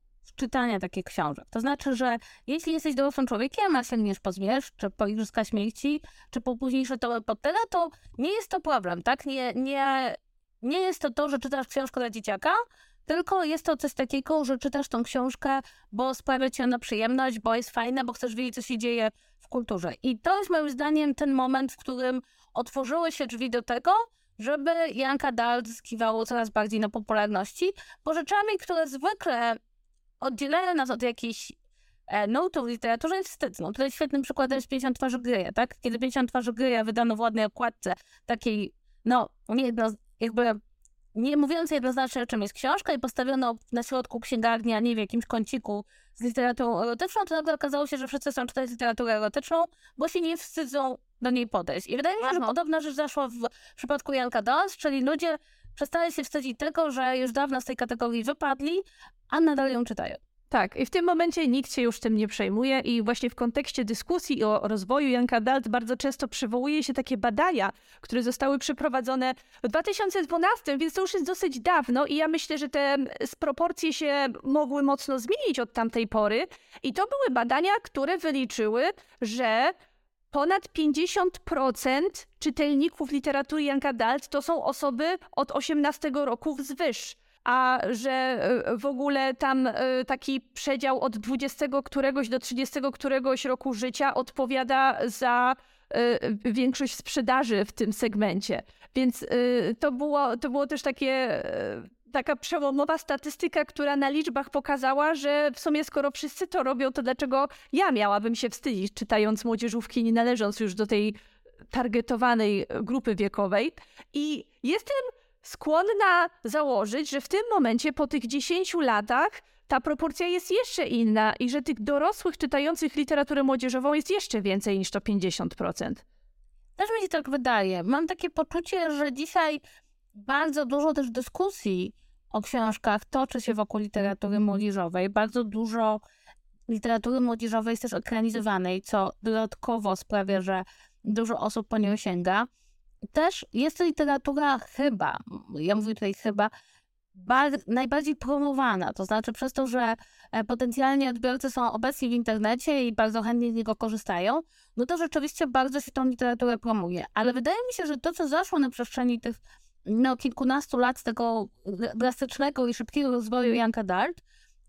czytania takich książek. To znaczy, że jeśli jesteś dorosłym człowiekiem, a sięgniesz po Zmierzch, czy po Igrzyska Śmierci, czy po późniejsze tomy Pottera, to nie jest to problem, tak? Nie, nie, nie jest to to, że czytasz książkę dla dzieciaka, tylko jest to coś takiego, że czytasz tą książkę, bo sprawia ci ona przyjemność, bo jest fajna, bo chcesz wiedzieć, co się dzieje w kulturze. I to jest moim zdaniem ten moment, w którym otworzyły się drzwi do tego, żeby Janka Dal zyskiwało coraz bardziej na popularności, bo rzeczami, które zwykle oddzielają nas od jakichś e, notów w literaturze jest wstyd. No, tutaj świetnym przykładem jest 50 twarzy Gryja, tak? Kiedy 50 twarzy Gryja wydano w ładnej okładce, takiej, no, nie jedno, jakby nie mówiąc jednoznacznie, czym jest książka i postawiono na środku księgarni, a nie w jakimś kąciku z literaturą erotyczną, to nagle okazało się, że wszyscy chcą czytać literaturę erotyczną, bo się nie wstydzą do niej podejść. I wydaje mi się, że podobna rzecz zaszła w przypadku Janka Dawes, czyli ludzie przestali się wstydzić tego, że już dawno z tej kategorii wypadli, a nadal ją czytają. Tak, i w tym momencie nikt się już tym nie przejmuje i właśnie w kontekście dyskusji o rozwoju Janka Dalt bardzo często przywołuje się takie badania, które zostały przeprowadzone w 2012, więc to już jest dosyć dawno i ja myślę, że te proporcje się mogły mocno zmienić od tamtej pory i to były badania, które wyliczyły, że ponad 50% czytelników literatury Janka Dalt to są osoby od 18 roku wzwyż a że e, w ogóle tam e, taki przedział od 20 któregoś do 30 któregoś roku życia odpowiada za e, większość sprzedaży w tym segmencie. Więc to było, to było też takie taka przełomowa statystyka, która na liczbach pokazała, że w sumie skoro wszyscy to robią, to dlaczego ja miałabym się wstydzić, czytając młodzieżówki, nie należąc już do tej targetowanej grupy wiekowej. I jestem skłonna założyć, że w tym momencie, po tych 10 latach, ta proporcja jest jeszcze inna i że tych dorosłych czytających literaturę młodzieżową jest jeszcze więcej niż to 50%. Też mi się tak wydaje. Mam takie poczucie, że dzisiaj bardzo dużo też dyskusji o książkach toczy się wokół literatury młodzieżowej. Bardzo dużo literatury młodzieżowej jest też ekranizowanej, co dodatkowo sprawia, że dużo osób po nią sięga. Też jest to literatura chyba, ja mówię tutaj chyba, najbardziej promowana. To znaczy przez to, że e, potencjalni odbiorcy są obecni w internecie i bardzo chętnie z niego korzystają, no to rzeczywiście bardzo się tą literaturę promuje. Ale wydaje mi się, że to, co zaszło na przestrzeni tych no, kilkunastu lat tego drastycznego i szybkiego rozwoju Janka Dart,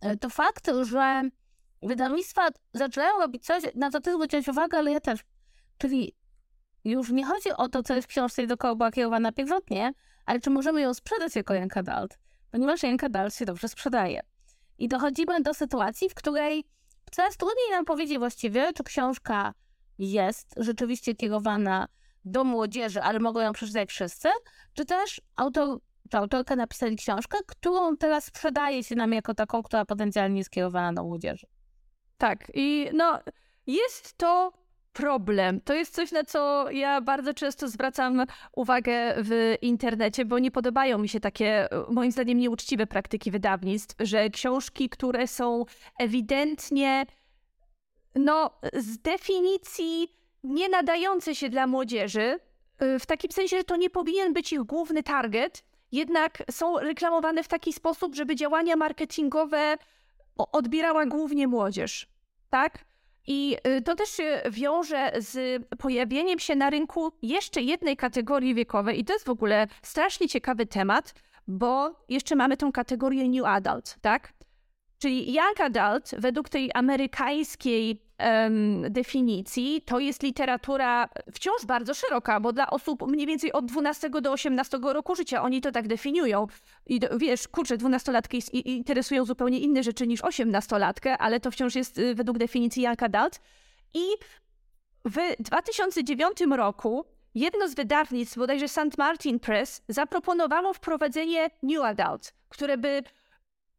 e, to fakt, że wydawnictwa zaczynają robić coś, na co ty zwróciłeś uwagę, ale ja też. Czyli już nie chodzi o to, co jest w książce i do kogo była kierowana pierwotnie, ale czy możemy ją sprzedać jako Janka Dalt, ponieważ Janka Dalt się dobrze sprzedaje. I dochodzimy do sytuacji, w której coraz trudniej nam powiedzieć właściwie, czy książka jest rzeczywiście kierowana do młodzieży, ale mogą ją przeczytać wszyscy, czy też autor czy autorka napisali książkę, którą teraz sprzedaje się nam jako taką, która potencjalnie jest kierowana do młodzieży. Tak, i no jest to problem. To jest coś, na co ja bardzo często zwracam uwagę w internecie, bo nie podobają mi się takie, moim zdaniem, nieuczciwe praktyki wydawnictw, że książki, które są ewidentnie, no, z definicji nie nadające się dla młodzieży, y, w takim sensie, że to nie powinien być ich główny target, jednak są reklamowane w taki sposób, żeby działania marketingowe odbierała głównie młodzież. Tak? I y, to też się wiąże z pojawieniem się na rynku jeszcze jednej kategorii wiekowej, i to jest w ogóle strasznie ciekawy temat, bo jeszcze mamy tą kategorię New Adult, tak? Czyli Young Adult, według tej amerykańskiej definicji, to jest literatura wciąż bardzo szeroka, bo dla osób mniej więcej od 12 do 18 roku życia oni to tak definiują. I wiesz, kurczę, dwunastolatki interesują zupełnie inne rzeczy niż osiemnastolatkę, ale to wciąż jest y, według definicji Young Adult. I w 2009 roku jedno z wydawnictw, bodajże St. Martin Press, zaproponowało wprowadzenie New Adult, które by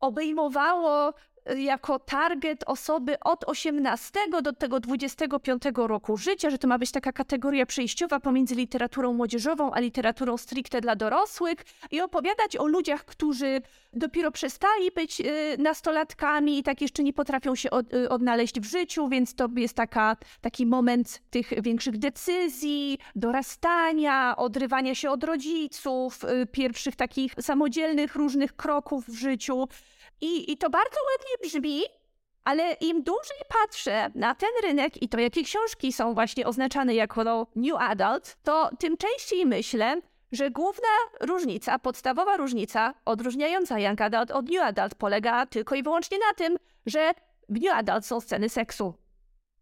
obejmowało jako target osoby od 18 do tego 25 roku życia, że to ma być taka kategoria przejściowa pomiędzy literaturą młodzieżową a literaturą stricte dla dorosłych i opowiadać o ludziach, którzy dopiero przestali być y, nastolatkami i tak jeszcze nie potrafią się y, odnaleźć w życiu, więc to jest taka, taki moment tych większych decyzji, dorastania, odrywania się od rodziców, y, pierwszych takich samodzielnych różnych kroków w życiu. I, I to bardzo ładnie brzmi, ale im dłużej patrzę na ten rynek i to, jakie książki są właśnie oznaczane jako New Adult, to tym częściej myślę, że główna różnica, podstawowa różnica odróżniająca Young Adult od New Adult polega tylko i wyłącznie na tym, że w New Adult są sceny seksu.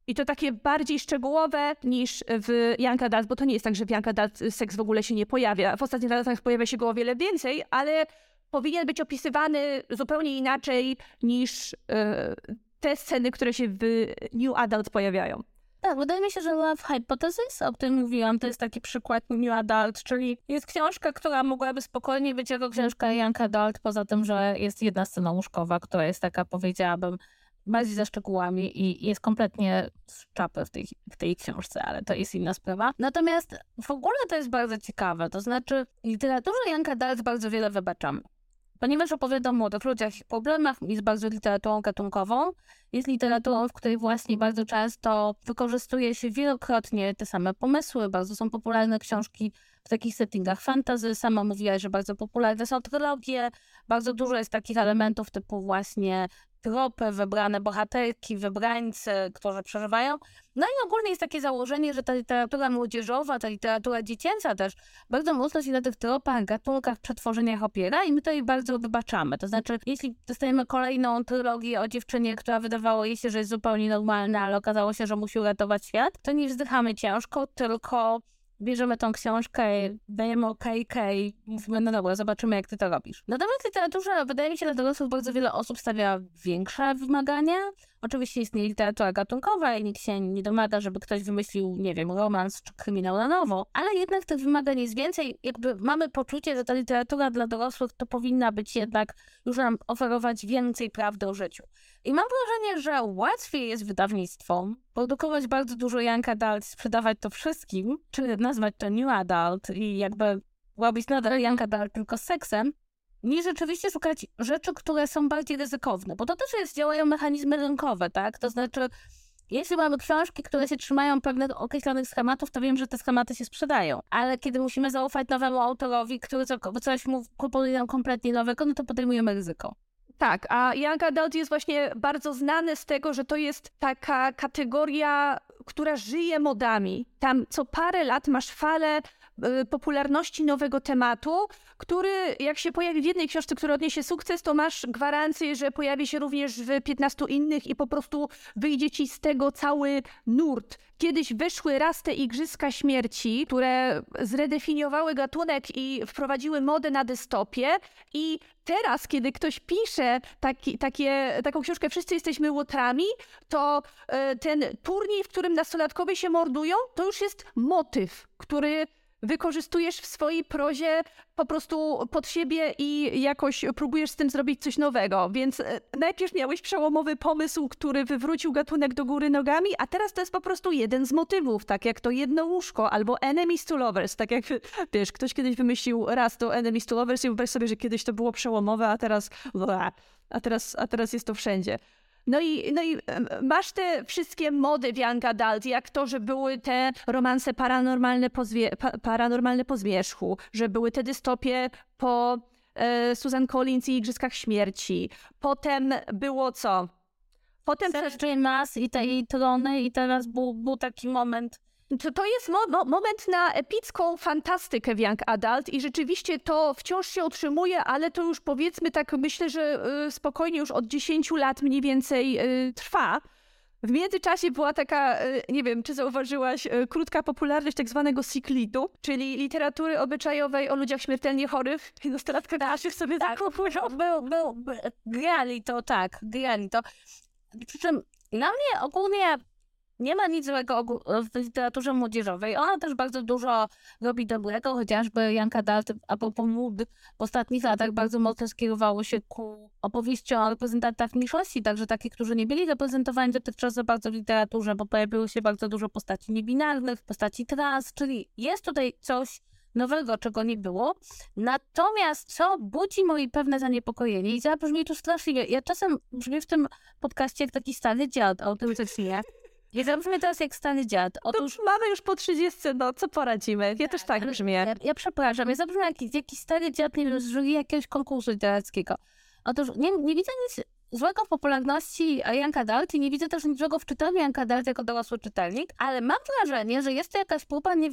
I to takie bardziej szczegółowe niż w Young Adult, bo to nie jest tak, że w Young Adult seks w ogóle się nie pojawia. W ostatnich latach pojawia się go o wiele więcej, ale powinien być opisywany zupełnie inaczej niż e, te sceny, które się w New Adult pojawiają. Tak, wydaje mi się, że Love Hypothesis, o którym mówiłam, to jest taki przykład New Adult, czyli jest książka, która mogłaby spokojnie być jako książka Young Adult, poza tym, że jest jedna scena łóżkowa, która jest taka, powiedziałabym, bardziej ze szczegółami i jest kompletnie z czapy w tej, w tej książce, ale to jest inna sprawa. Natomiast w ogóle to jest bardzo ciekawe, to znaczy literaturze Young Adult bardzo wiele wybaczamy. Ponieważ opowiada o młodych ludziach i problemach, jest bardzo literaturą gatunkową. Jest literaturą, w której właśnie bardzo często wykorzystuje się wielokrotnie te same pomysły. Bardzo są popularne książki w takich settingach fantasy. Sama mówiłaś, że bardzo popularne są trylogie. Bardzo dużo jest takich elementów typu właśnie tropy, wybrane bohaterki, wybrańcy, którzy przeżywają. No i ogólnie jest takie założenie, że ta literatura młodzieżowa, ta literatura dziecięca też bardzo mocno się na tych tropach, gatunkach, przetworzeniach opiera i my to jej bardzo wybaczamy. To znaczy, jeśli dostajemy kolejną trylogię o dziewczynie, która wydawało jej się, że jest zupełnie normalna, ale okazało się, że musi uratować świat, to nie wzdychamy ciężko, tylko bierzemy tą książkę, dajemy okejkę i mówimy, no dobra, zobaczymy, jak ty to robisz. Natomiast w literaturze, wydaje mi się, dla dorosłych bardzo wiele osób stawia większe wymagania. Oczywiście istnieje literatura gatunkowa i nikt się nie domaga, żeby ktoś wymyślił, nie wiem, romans czy kryminał na nowo, ale jednak tych wymagań jest więcej. Jakby mamy poczucie, że ta literatura dla dorosłych to powinna być jednak już nam oferować więcej prawdy o życiu. I mam wrażenie, że łatwiej jest wydawnictwom produkować bardzo dużo young adult, sprzedawać to wszystkim, czy nazwać to new adult i jakby robić nadal young adult tylko seksem, niż rzeczywiście szukać rzeczy, które są bardziej ryzykowne, bo to też jest, działają mechanizmy rynkowe, tak? To znaczy, jeśli mamy książki, które się trzymają pewnych określonych schematów, to wiem, że te schematy się sprzedają. Ale kiedy musimy zaufać nowemu autorowi, który coś mu proponuje nam kompletnie nowego, no to podejmujemy ryzyko. Tak, a Young Adult jest właśnie bardzo znany z tego, że to jest taka kategoria, która żyje modami. Tam co parę lat masz falę popularności nowego tematu, który jak się pojawi w jednej książce, która odniesie sukces, to masz gwarancję, że pojawi się również w 15 innych i po prostu wyjdzie ci z tego cały nurt. Kiedyś wyszły raz te Igrzyska Śmierci, które zredefiniowały gatunek i wprowadziły modę na dystopię i teraz, kiedy ktoś pisze taki, takie, taką książkę Wszyscy jesteśmy łotrami, to y, ten turniej, w którym nastolatkowie się mordują, to już jest motyw, który wykorzystujesz w swojej prozie po prostu pod siebie i jakoś próbujesz z tym zrobić coś nowego. Więc e, najpierw miałeś przełomowy pomysł, który wywrócił gatunek do góry nogami, a teraz to jest po prostu jeden z motywów, tak jak to jedno łóżko albo enemies to lovers, tak jak wiesz, ktoś kiedyś wymyślił raz to enemies to lovers i wyobraź sobie, że kiedyś to było przełomowe, a teraz a teraz, a teraz jest to wszędzie. No i, no i masz te wszystkie mody w Young Adult, jak to, że były te romanse paranormalne po, zwie, pa, paranormalne po zmierzchu, że były te dystopie po e, Susan Collins i Igrzyskach Śmierci. Potem było co? Potem... Serge Nas i te i trony i teraz był, był taki moment to, to jest mo mo moment na epicką fantastykę w Young Adult i rzeczywiście to wciąż się utrzymuje, ale to już powiedzmy tak myślę, że y, spokojnie już od 10 lat mniej więcej y, trwa. W międzyczasie była taka, y, nie wiem, czy zauważyłaś, krótka popularność tak zwanego siklitu, czyli literatury obyczajowej o ludziach śmiertelnie chorych i nastolatkach tak, naszych sobie tak, zakupują. Był, był, był, grali to, tak, grali to. Przy czym na mnie ogólnie nie ma nic złego w literaturze młodzieżowej. Ona też bardzo dużo robi dobrego, chociażby Janka Dalt a propos mód w ostatnich latach bardzo mocno skierowało się ku opowieściom o reprezentantach mniejszości, także takich, którzy nie byli reprezentowani dotychczas za bardzo w literaturze, bo pojawiło się bardzo dużo postaci niebinarnych, postaci trans, czyli jest tutaj coś nowego, czego nie było. Natomiast co budzi moje pewne zaniepokojenie i zabrzmi to straszliwie. Ja czasem brzmię w tym podcaście jak taki stary dziad autentycznie. I zabrzmi teraz jak stary dziad. Otóż to mamy już po 30, no co poradzimy? Ja też tak brzmię. Ja, ja przepraszam, ja zabrzmię jak jakiś stary dziad, nie wiem, z jury jakiegoś konkursu literackiego. Otóż nie, nie widzę nic złego popularności Janka Dalt i nie widzę też nic złego w czytaniu Janka Dalt jako dorosły czytelnik, ale mam wrażenie, że jest to jakaś próba nie,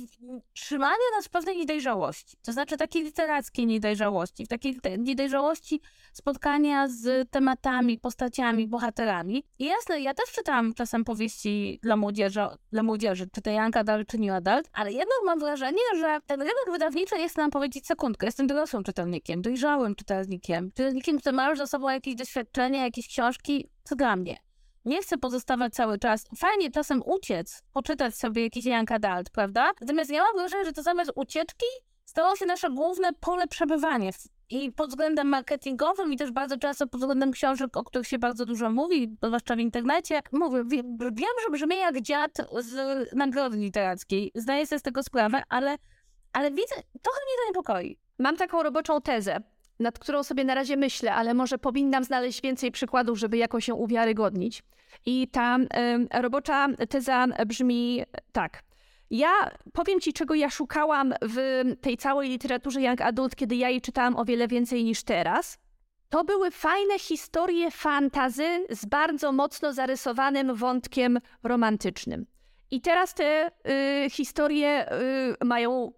trzymania nas w pewnej niedojrzałości. To znaczy takiej literackiej niedojrzałości, w takiej niedojrzałości spotkania z tematami, postaciami, bohaterami. I jasne, ja też czytałam czasem powieści dla młodzieży, dla młodzieży czy to Janka Dalt, czy New Adult, ale jednak mam wrażenie, że ten rynek wydawniczy jest nam powiedzieć sekundkę, jestem dorosłym czytelnikiem, dojrzałym czytelnikiem, czytelnikiem, który ma już za sobą jakieś doświadczenie, jakieś książki, co dla mnie. Nie chcę pozostawać cały czas. Fajnie czasem uciec, poczytać sobie jakiś Young Adult, prawda? Natomiast ja mam wrażenie, że to zamiast ucieczki stało się nasze główne pole przebywania. I pod względem marketingowym, i też bardzo często pod względem książek, o których się bardzo dużo mówi, zwłaszcza w internecie. Mówię, wiem, że brzmi jak dziad z nagrody literackiej. Zdaję sobie z tego sprawę, ale, ale widzę, trochę mnie to niepokoi. Mam taką roboczą tezę nad którą sobie na razie myślę, ale może powinnam znaleźć więcej przykładów, żeby jakoś ją uwiarygodnić. I ta robocza teza brzmi tak. Ja powiem ci, czego ja szukałam w tej całej literaturze Young Adult, kiedy ja jej czytałam o wiele więcej niż teraz. To były fajne historie fantazy z bardzo mocno zarysowanym wątkiem romantycznym. I teraz te y, historie y, mają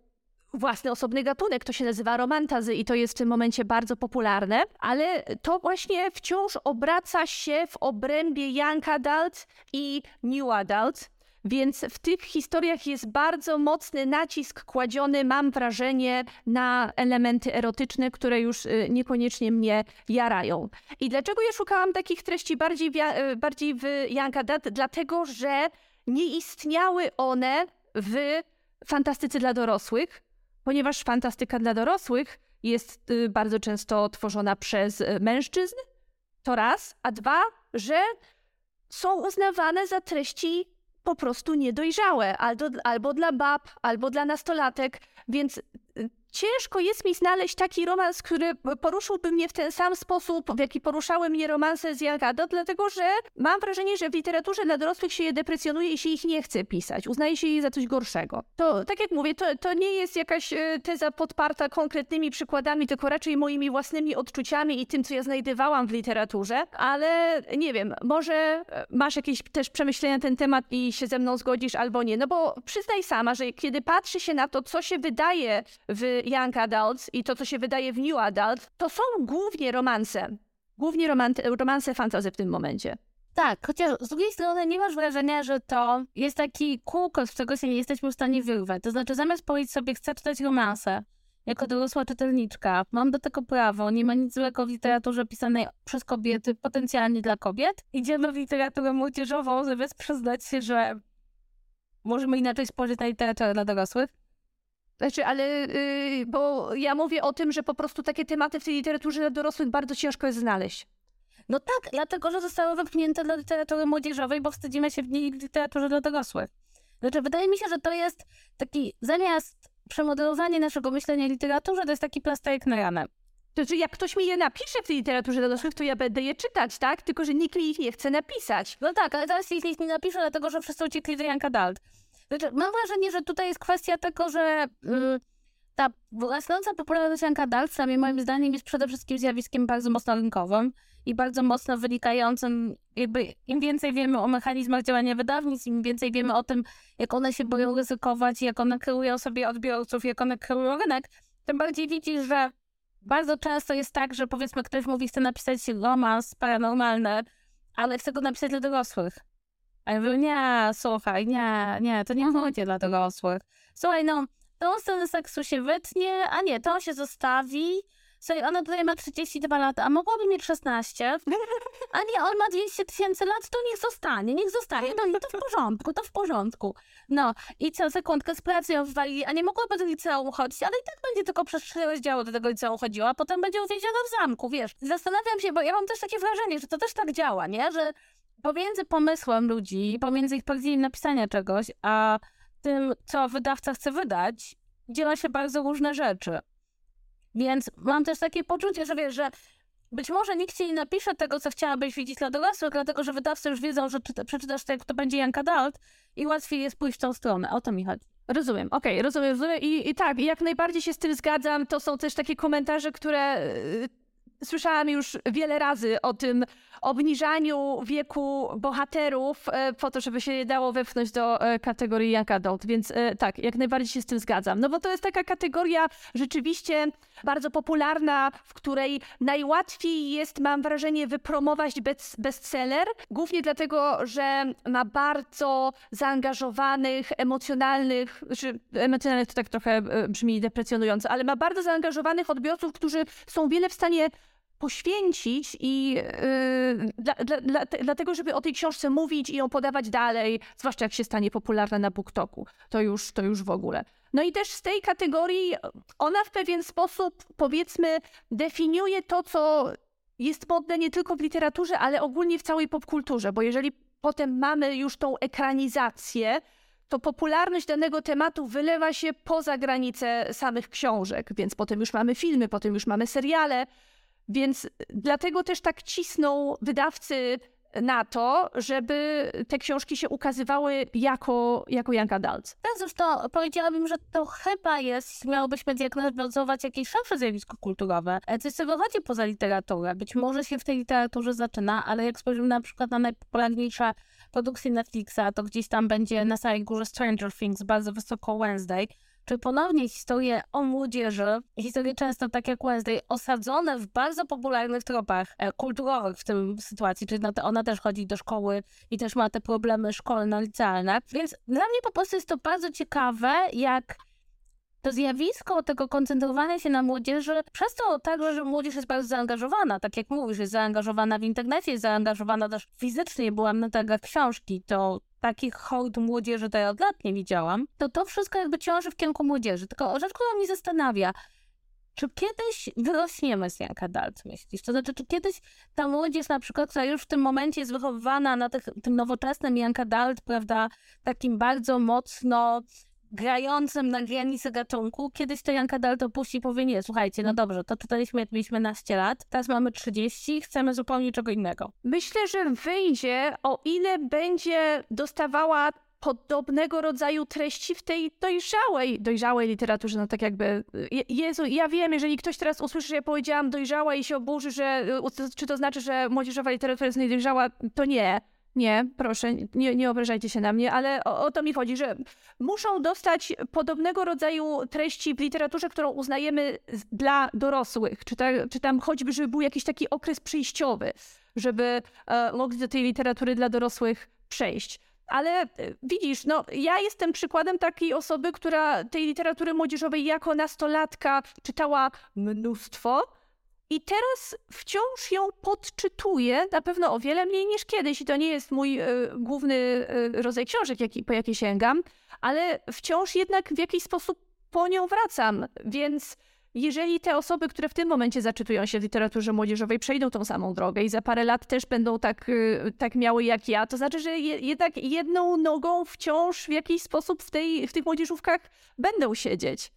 własny osobny gatunek, to się nazywa romantazy i to jest w tym momencie bardzo popularne, ale to właśnie wciąż obraca się w obrębie young adult i new adult. Więc w tych historiach jest bardzo mocny nacisk kładziony, mam wrażenie, na elementy erotyczne, które już y, niekoniecznie mnie jarają. I dlaczego ja szukałam takich treści bardziej w, y, bardziej w Young Adult? Dlatego, że nie istniały one w fantastyce dla dorosłych, ponieważ fantastyka dla dorosłych jest y, bardzo często tworzona przez y, mężczyzn, to raz, a dwa, że są uznawane za treści po prostu niedojrzałe, albo, albo dla bab, albo dla nastolatek, więc y, ciężko jest mi znaleźć taki romans, który poruszyłby mnie w ten sam sposób, w jaki poruszały mnie romanse z Young dlatego że mam wrażenie, że w literaturze dla dorosłych się je deprecjonuje i się ich nie chce pisać. Uznaje się je za coś gorszego. To, tak jak mówię, to, to nie jest jakaś e, teza podparta konkretnymi przykładami, tylko raczej moimi własnymi odczuciami i tym, co ja znajdowałam w literaturze, ale nie wiem, może e, masz jakieś też przemyślenia na ten temat i się ze mną zgodzisz albo nie. No bo przyznaj sama, że kiedy patrzy się na to, co się wydaje w Young Adults i to, co się wydaje w New Adult, to są głównie romanse. Głównie romanse fantasy w tym momencie. Tak, chociaż z drugiej strony nie masz wrażenia, że to jest taki kółko, z czego się nie jesteśmy w stanie wyrwać. To znaczy, zamiast powiedzieć sobie, chcę czytać romanse, jako dorosła czytelniczka, mam do tego prawo, nie ma nic złego w literaturze pisanej przez kobiety, potencjalnie dla kobiet. Idziemy w literaturę młodzieżową, zamiast przyznać się, że możemy inaczej spojrzeć na literaturę dla dorosłych. Znaczy, ale yy, bo ja mówię o tym, że po prostu takie tematy w tej literaturze dla dorosłych bardzo ciężko jest znaleźć. No tak, dlatego, że zostały wypchnięte do literatury młodzieżowej, bo wstydzimy się w niej w literaturze dla dorosłych. Znaczy, wydaje mi się, że to jest taki, zamiast przemodelowanie naszego myślenia o literaturze, to jest taki plasterek na ranę. To znaczy, jak ktoś mi je napisze w tej literaturze dla dorosłych, to ja będę je czytać, tak? Tylko, że nikt mi ich nie chce napisać. No tak, ale teraz ich nikt nie napisze, dlatego, że wszyscy uciekli do Janka Dalt. Znaczy, mam wrażenie, że tutaj jest kwestia tego, że mm, ta rosnąca popularność Dalt, przynajmniej moim zdaniem, jest przede wszystkim zjawiskiem bardzo mocno rynkowym i bardzo mocno wynikającym, jakby im więcej wiemy o mechanizmach działania wydawnictw, im więcej wiemy o tym, jak one się boją ryzykować, jak one kreują sobie odbiorców, jak one kreują rynek, tym bardziej widzisz, że bardzo często jest tak, że powiedzmy ktoś mówi, chce napisać romans paranormalny, ale chce go napisać dla dorosłych. A ja mówię, nie, słuchaj, nie, nie, to nie chodzi dla dorosłych. Słuchaj, no, tą scenę seksu się wytnie, a nie, to się zostawi, Słuchaj, ona tutaj ma 32 lata, a mogłaby mieć 16. A nie, on ma 200 tysięcy lat, to niech zostanie, niech zostanie. No, to w porządku, to w porządku. No i co, sekundkę z pracy ją wywalili, a nie mogłaby do liceum chodzić, ale i tak będzie tylko przez trzy rozdziały do tego liceum chodziła, a potem będzie uwięziona w zamku, wiesz. Zastanawiam się, bo ja mam też takie wrażenie, że to też tak działa, nie? Że pomiędzy pomysłem ludzi, pomiędzy ich pragnieniem napisania czegoś, a tym, co wydawca chce wydać, dzieją się bardzo różne rzeczy. Więc mam też takie poczucie, że wiesz, że być może nikt ci nie napisze tego, co chciałabyś widzieć dla dorosłych, dlatego że wydawcy już wiedzą, że czyta, przeczytasz to, jak to będzie Janka Dalt i łatwiej jest pójść w tą stronę. O to mi chodzi. Rozumiem, okej, okay, rozumiem, rozumiem. I, I tak, jak najbardziej się z tym zgadzam. To są też takie komentarze, które y, słyszałam już wiele razy o tym obniżaniu wieku bohaterów e, po to, żeby się je dało wepchnąć do e, kategorii young adult, więc e, tak, jak najbardziej się z tym zgadzam. No bo to jest taka kategoria rzeczywiście bardzo popularna, w której najłatwiej jest, mam wrażenie, wypromować bestseller, głównie dlatego, że ma bardzo zaangażowanych, emocjonalnych, czy emocjonalnych to tak trochę brzmi deprecjonująco, ale ma bardzo zaangażowanych odbiorców, którzy są wiele w stanie poświęcić i yy, dla, dla, dla, dlatego, żeby o tej książce mówić i ją podawać dalej, zwłaszcza jak się stanie popularna na BookToku. To już, to już w ogóle. No i też z tej kategorii ona w pewien sposób, powiedzmy, definiuje to, co jest modne nie tylko w literaturze, ale ogólnie w całej popkulturze, bo jeżeli potem mamy już tą ekranizację, to popularność danego tematu wylewa się poza granice samych książek, więc potem już mamy filmy, potem już mamy seriale, więc dlatego też tak cisną wydawcy na to, żeby te książki się ukazywały jako, jako young adults. Tak, zresztą powiedziałabym, że to chyba jest, miałobyśmy diagnozować jakieś szersze zjawisko kulturowe, e, coś co wychodzi poza literaturę. Być może się w tej literaturze zaczyna, ale jak spojrzymy na przykład na najpopularniejsze produkcje Netflixa, to gdzieś tam będzie na samej górze Stranger Things, bardzo wysoko Wednesday, czy ponownie historie o młodzieży, historie często tak jak Wednesday, osadzone w bardzo popularnych tropach e, kulturowych w tym sytuacji, czyli ona też chodzi do szkoły i też ma te problemy szkolno-licealne. Więc dla mnie po prostu jest to bardzo ciekawe, jak to zjawisko tego koncentrowania się na młodzieży, przez to także, że młodzież jest bardzo zaangażowana, tak jak mówisz, jest zaangażowana w internecie, jest zaangażowana też fizycznie, byłam na targach książki, to takich hołd młodzieży to ja od lat nie widziałam, to to wszystko jakby ciąży w kierunku młodzieży. Tylko rzecz, która mnie zastanawia, czy kiedyś wyrośniemy z Janka Dalt, myślisz? To znaczy, czy kiedyś ta młodzież na przykład, która już w tym momencie jest wychowywana na tych, tym nowoczesnym Janka Dalt, prawda, takim bardzo mocno grającym na granicy gatunku, kiedyś to Janka Dal to puści i powie, nie, słuchajcie, no dobrze, to czytaliśmy jak mieliśmy naście lat, teraz mamy 30, chcemy zupełnie czego innego. Myślę, że wyjdzie, o ile będzie dostawała podobnego rodzaju treści w tej dojrzałej, dojrzałej literaturze, no tak jakby, Jezu, ja wiem, jeżeli ktoś teraz usłyszy, że ja powiedziałam dojrzała i się oburzy, że czy to znaczy, że młodzieżowa literatura jest niedojrzała, to nie. Nie, proszę, nie, nie obrażajcie się na mnie, ale o, o, to mi chodzi, że muszą dostać podobnego rodzaju treści w literaturze, którą uznajemy dla dorosłych, czy, ta, czy tam choćby, żeby był jakiś taki okres przejściowy, żeby e, mogli do tej literatury dla dorosłych przejść. Ale e, widzisz, no ja jestem przykładem takiej osoby, która tej literatury młodzieżowej jako nastolatka czytała mnóstwo, i teraz wciąż ją podczytuję, na pewno o wiele mniej niż kiedyś. I to nie jest mój y, główny y, rodzaj książek, jaki, po jakie sięgam, ale wciąż jednak w jakiś sposób po nią wracam. Więc jeżeli te osoby, które w tym momencie zaczytują się w literaturze młodzieżowej, przejdą tą samą drogę i za parę lat też będą tak, y, tak miały jak ja, to znaczy, że je, jednak jedną nogą wciąż w jakiś sposób w, tej, w tych młodzieżówkach będą siedzieć.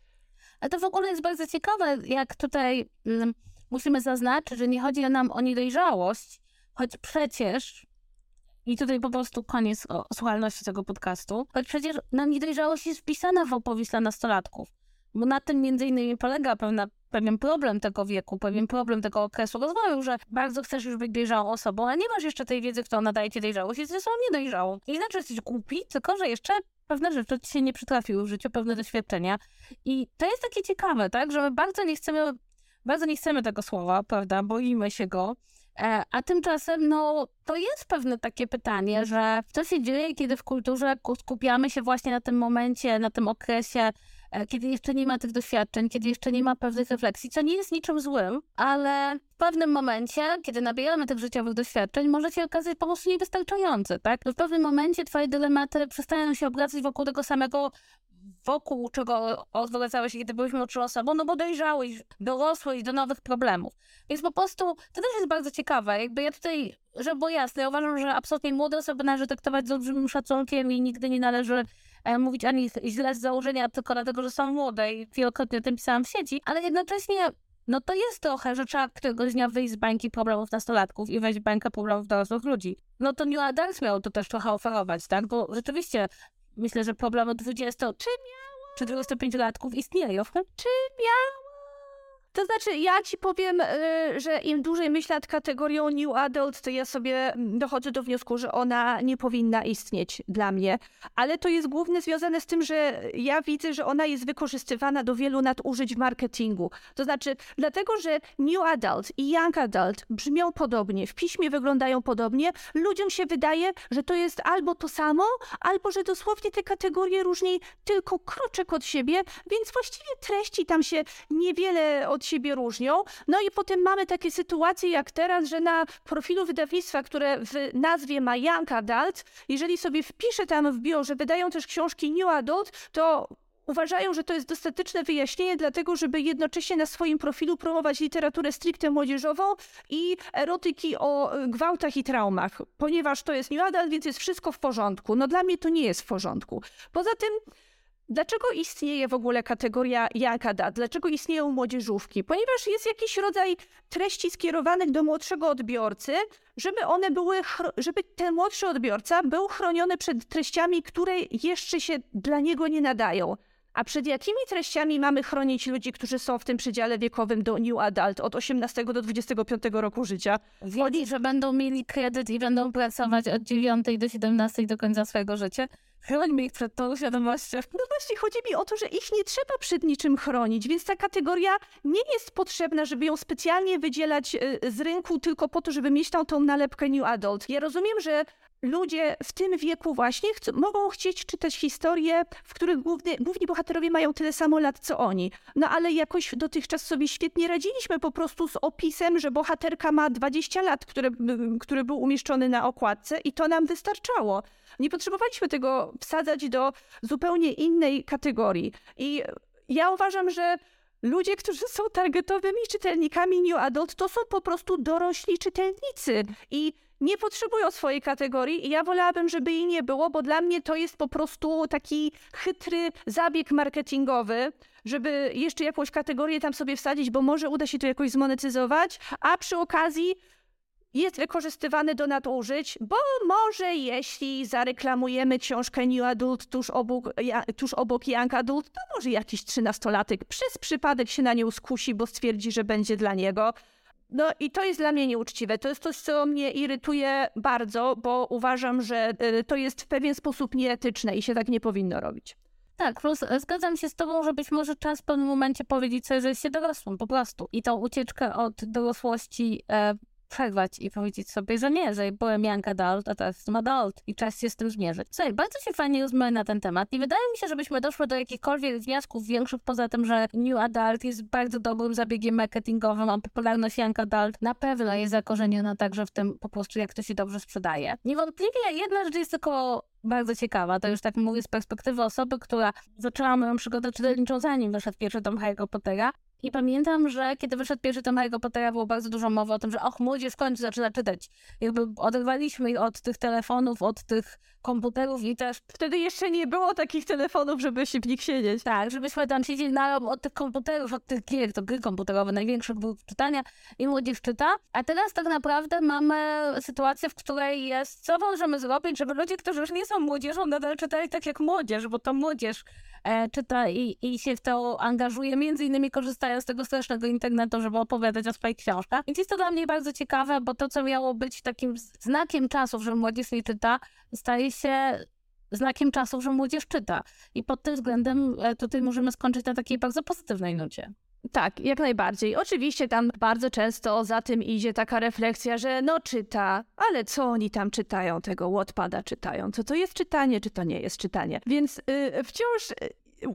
A to w ogóle jest bardzo ciekawe, jak tutaj. Mm, musimy zaznaczyć, że nie chodzi nam o niedojrzałość, choć przecież, i tutaj po prostu koniec o, słuchalności tego podcastu, choć przecież na niedojrzałość jest wpisana w opowieść dla nastolatków. Bo na tym między innymi polega pewna, pewien problem tego wieku, pewien problem tego okresu rozwoju, że bardzo chcesz już być dojrzałą osobą, a nie masz jeszcze tej wiedzy, kto nadaje ci dojrzałość, jesteś osobą niedojrzałą. I znaczy jesteś głupi, tylko że jeszcze pewne rzeczy ci się nie przytrafiły w życiu, pewne doświadczenia. I to jest takie ciekawe, tak, że my bardzo nie chcemy bardzo nie chcemy tego słowa, prawda? Boimy się go. E, a tymczasem, no, to jest pewne takie pytanie, że co się dzieje, kiedy w kulturze skupiamy się właśnie na tym momencie, na tym okresie, e, kiedy jeszcze nie ma tych doświadczeń, kiedy jeszcze nie ma pewnych refleksji, co nie jest niczym złym, ale w pewnym momencie, kiedy nabieramy tych życiowych doświadczeń, może się okazać po prostu niewystarczające, tak? W pewnym momencie twoje dylematy przestają się obracać wokół tego samego wokół czego odwracały się, kiedy byliśmy młodszą osobą, no bo dojrzałeś, dorosłeś do nowych problemów. Więc po prostu to też jest bardzo ciekawe. Jakby ja tutaj, żeby było jasne, ja uważam, że absolutnie młode osoby należy traktować z olbrzymim szacunkiem i nigdy nie należy e, mówić ani źle z założenia, tylko dlatego, że są młode i wielokrotnie o tym pisałam w sieci, ale jednocześnie no to jest trochę, że trzeba któregoś dnia wyjść z bańki problemów nastolatków i wejść w bańkę problemów dorosłych ludzi. No to New Adults miał to też trochę oferować, tak? Bo rzeczywiście myślę, że problem od 20 czy miało, czy 25-latków istnieje. Czy miało to znaczy, ja ci powiem, y, że im dłużej myślę nad kategorią New Adult, to ja sobie dochodzę do wniosku, że ona nie powinna istnieć dla mnie. Ale to jest głównie związane z tym, że ja widzę, że ona jest wykorzystywana do wielu nadużyć w marketingu. To znaczy, dlatego, że New Adult i Young Adult brzmią podobnie, w piśmie wyglądają podobnie, ludziom się wydaje, że to jest albo to samo, albo że dosłownie te kategorie różni tylko kroczek od siebie, więc właściwie treści tam się niewiele od od siebie różnią. No i potem mamy takie sytuacje jak teraz, że na profilu wydawnictwa, które w nazwie ma Young Adult, jeżeli sobie wpiszę tam w bio, że wydają też książki New Adult, to uważają, że to jest dostateczne wyjaśnienie, dlatego żeby jednocześnie na swoim profilu promować literaturę stricte młodzieżową i erotyki o gwałtach i traumach, ponieważ to jest New Adult, więc jest wszystko w porządku. No dla mnie to nie jest w porządku. Poza tym Dlaczego istnieje w ogóle kategoria Jakada? Dlaczego istnieją młodzieżówki? Ponieważ jest jakiś rodzaj treści skierowanych do młodszego odbiorcy, żeby one były, żeby ten młodszy odbiorca był chroniony przed treściami, które jeszcze się dla niego nie nadają. A przed jakimi treściami mamy chronić ludzi, którzy są w tym przedziale wiekowym do New Adult od 18 do 25 roku życia? Wiedzi, że będą mieli kredyt i będą pracować od 9 do 17 do końca swojego życia? Chrońmy ich przed tą świadomością. No właśnie, chodzi mi o to, że ich nie trzeba przed niczym chronić, więc ta kategoria nie jest potrzebna, żeby ją specjalnie wydzielać y, z rynku tylko po to, żeby mieć tam tą nalepkę New Adult. Ja rozumiem, że ludzie w tym wieku właśnie mogą chcieć czytać historie, w których główny, główni bohaterowie mają tyle samo lat co oni. No ale jakoś dotychczas sobie świetnie radziliśmy po prostu z opisem, że bohaterka ma 20 lat, który, który był umieszczony na okładce i to nam wystarczało. Nie potrzebowaliśmy tego wsadzać do zupełnie innej kategorii. I ja uważam, że ludzie, którzy są targetowymi czytelnikami New Adult, to są po prostu dorośli czytelnicy i nie potrzebują swojej kategorii i ja wolałabym, żeby jej nie było, bo dla mnie to jest po prostu taki chytry zabieg marketingowy, żeby jeszcze jakąś kategorię tam sobie wsadzić, bo może uda się to jakoś zmonetyzować, a przy okazji jest wykorzystywany do nadużyć, bo może jeśli zareklamujemy książkę New Adult tuż obok, tuż obok Young Adult, to może jakiś trzynastolatek przez przypadek się na nią skusi, bo stwierdzi, że będzie dla niego. No i to jest dla mnie nieuczciwe. To jest coś, co mnie irytuje bardzo, bo uważam, że y, to jest w pewien sposób nieetyczne i się tak nie powinno robić. Tak, plus e, zgadzam się z tobą, że być może czas w pewnym momencie powiedzieć sobie, że jest się dorosłym, po prostu. I tą ucieczkę od dorosłości e, przerwać i powiedzieć sobie, że nie, że byłem young adult, a teraz jestem adult i czas się z tym zmierzyć. Słuchaj, bardzo się fajnie rozmawiamy na ten temat. Nie wydaje mi się, żebyśmy doszły do jakichkolwiek wniosków większych poza tym, że new adult jest bardzo dobrym zabiegiem marketingowym, a popularność young adult na pewno jest zakorzeniona także w tym po prostu, jak to się dobrze sprzedaje. Niewątpliwie jedna rzecz jest tylko bardzo ciekawa. To już tak mówię z perspektywy osoby, która zaczęła moją przygodę czytelniczą zanim wyszedł pierwszy tom Harry Pottera. I pamiętam, że kiedy wyszedł pierwszy tom Harry Pottera, było bardzo dużo mowy o tym, że och, młodzież w końcu zaczyna czytać. Jakby oderwaliśmy ich od tych telefonów, od tych komputerów i też... Wtedy jeszcze nie było takich telefonów, żeby się w nich siedzieć. Tak, żebyśmy tam siedzieli na od tych komputerów, od tych gier, to gry komputerowe, największych był czytania i młodzież czyta. A teraz tak naprawdę mamy sytuację, w której jest, co możemy zrobić, żeby ludzie, którzy już nie są młodzieżą, nadal czytali tak jak młodzież, bo to młodzież czyta i, i się w to angażuje, między innymi korzystając z tego strasznego internetu, żeby opowiadać o swoich książkach. Więc jest to dla mnie bardzo ciekawe, bo to, co miało być takim znakiem czasów, że młodzież nie czyta, staje się znakiem czasów, że młodzież czyta. I pod tym względem e, tutaj możemy skończyć na takiej bardzo pozytywnej nucie. Tak, jak najbardziej. Oczywiście tam bardzo często za tym idzie taka refleksja, że no czyta, ale co oni tam czytają, tego Wattpada czytają, co to jest czytanie, czy to nie jest czytanie. Więc yy, wciąż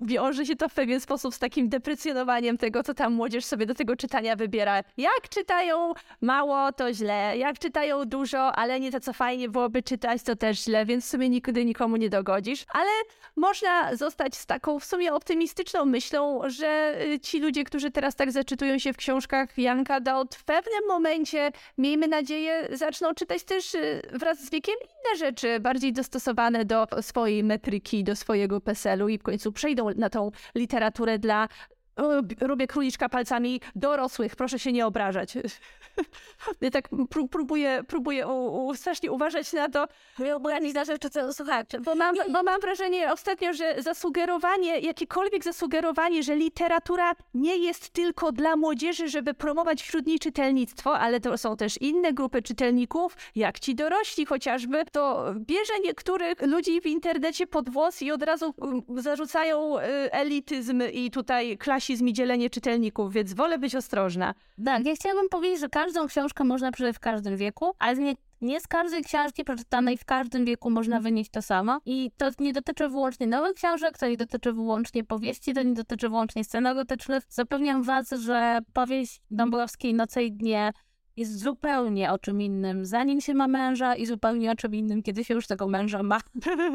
wiąże się to w pewien sposób z takim deprecjonowaniem tego, co tam młodzież sobie do tego czytania wybiera. Jak czytają mało, to źle. Jak czytają dużo, ale nie to, co fajnie byłoby czytać, to też źle, więc w sumie nigdy nikomu nie dogodzisz. Ale można zostać z taką w sumie optymistyczną myślą, że y, ci ludzie, którzy teraz tak zaczytują się w książkach Janka Dot, w pewnym momencie, miejmy nadzieję, zaczną czytać też y, wraz z wiekiem inne rzeczy, bardziej dostosowane do swojej metryki, do swojego PESEL-u i w końcu przejdą na tą literaturę dla robię króliczka palcami dorosłych, proszę się nie obrażać. Ja tak próbuję, próbuję u, u, strasznie uważać na to. Obrazić na rzeczy, co słuchacze. Bo mam, bo mam wrażenie ostatnio, że zasugerowanie, jakiekolwiek zasugerowanie, że literatura nie jest tylko dla młodzieży, żeby promować wśród niej czytelnictwo, ale to są też inne grupy czytelników, jak ci dorośli chociażby, to bierze niektórych ludzi w internecie pod włos i od razu um, zarzucają y, elityzm i tutaj klasizm i dzielenie czytelników, więc wolę być ostrożna. Tak, ja chciałabym powiedzieć, że każdą książkę można przeczytać w każdym wieku, ale nie, nie z każdej książki przeczytanej w każdym wieku można wynieść to samo. I to nie dotyczy wyłącznie nowych książek, to nie dotyczy wyłącznie powieści, to nie dotyczy wyłącznie scen erotycznych. Zapewniam was, że powieść Dąbrowskiej Noce i Dnie jest zupełnie o czym innym, zanim się ma męża i zupełnie o czym innym, kiedy się już tego męża ma.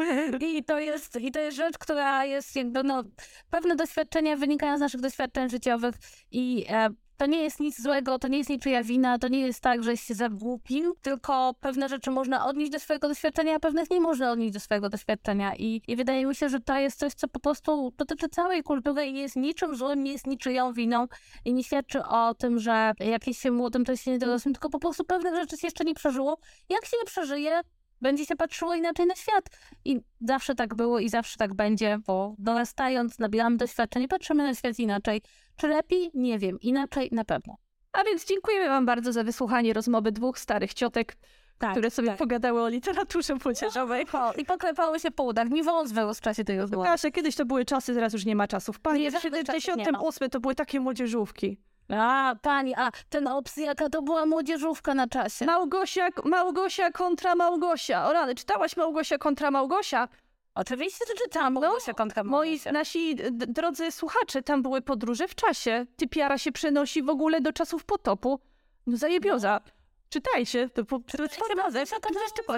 I to jest, i to jest rzecz, która jest jakby, no, pewne doświadczenia wynikają z naszych doświadczeń życiowych i e, to nie jest nic złego, to nie jest niczyja wina, to nie jest tak, że się zagłupił, tylko pewne rzeczy można odnieść do swojego doświadczenia, a pewnych nie można odnieść do swojego doświadczenia. I, I wydaje mi się, że to jest coś, co po prostu dotyczy całej kultury i nie jest niczym złym, nie jest niczyją winą i nie świadczy o tym, że jakieś się młodym, to jest się niedorosłym, tylko po prostu pewnych rzeczy się jeszcze nie przeżyło. Jak się nie przeżyje, będzie się patrzyło inaczej na świat. I zawsze tak było i zawsze tak będzie, bo dorastając, nabieramy doświadczeń patrzymy na świat inaczej. Czy lepiej? Nie wiem. Inaczej na pewno. A więc dziękujemy Wam bardzo za wysłuchanie rozmowy dwóch starych ciotek, tak, które sobie tak. pogadały o literaturze młodzieżowej. I poklepały się po udach. Mi wąs wyrósł w czasie tej rozmowy. Kasia, kiedyś to były czasy, teraz już nie ma czasów. Panie, w 78 to były takie młodzieżówki. A, pani, a ten ops, jaka to była młodzieżówka na czasie. Małgosia, Małgosia kontra Małgosia. O rany, czytałaś Małgosia kontra Małgosia? Oczywiście, że czytałam Małgosia no, kontra Małgosia. Moi, nasi drodzy słuchacze, tam były podróże w czasie. Typiara się przenosi w ogóle do czasów potopu. No zajebioza. No. Czytajcie, to, po, to jest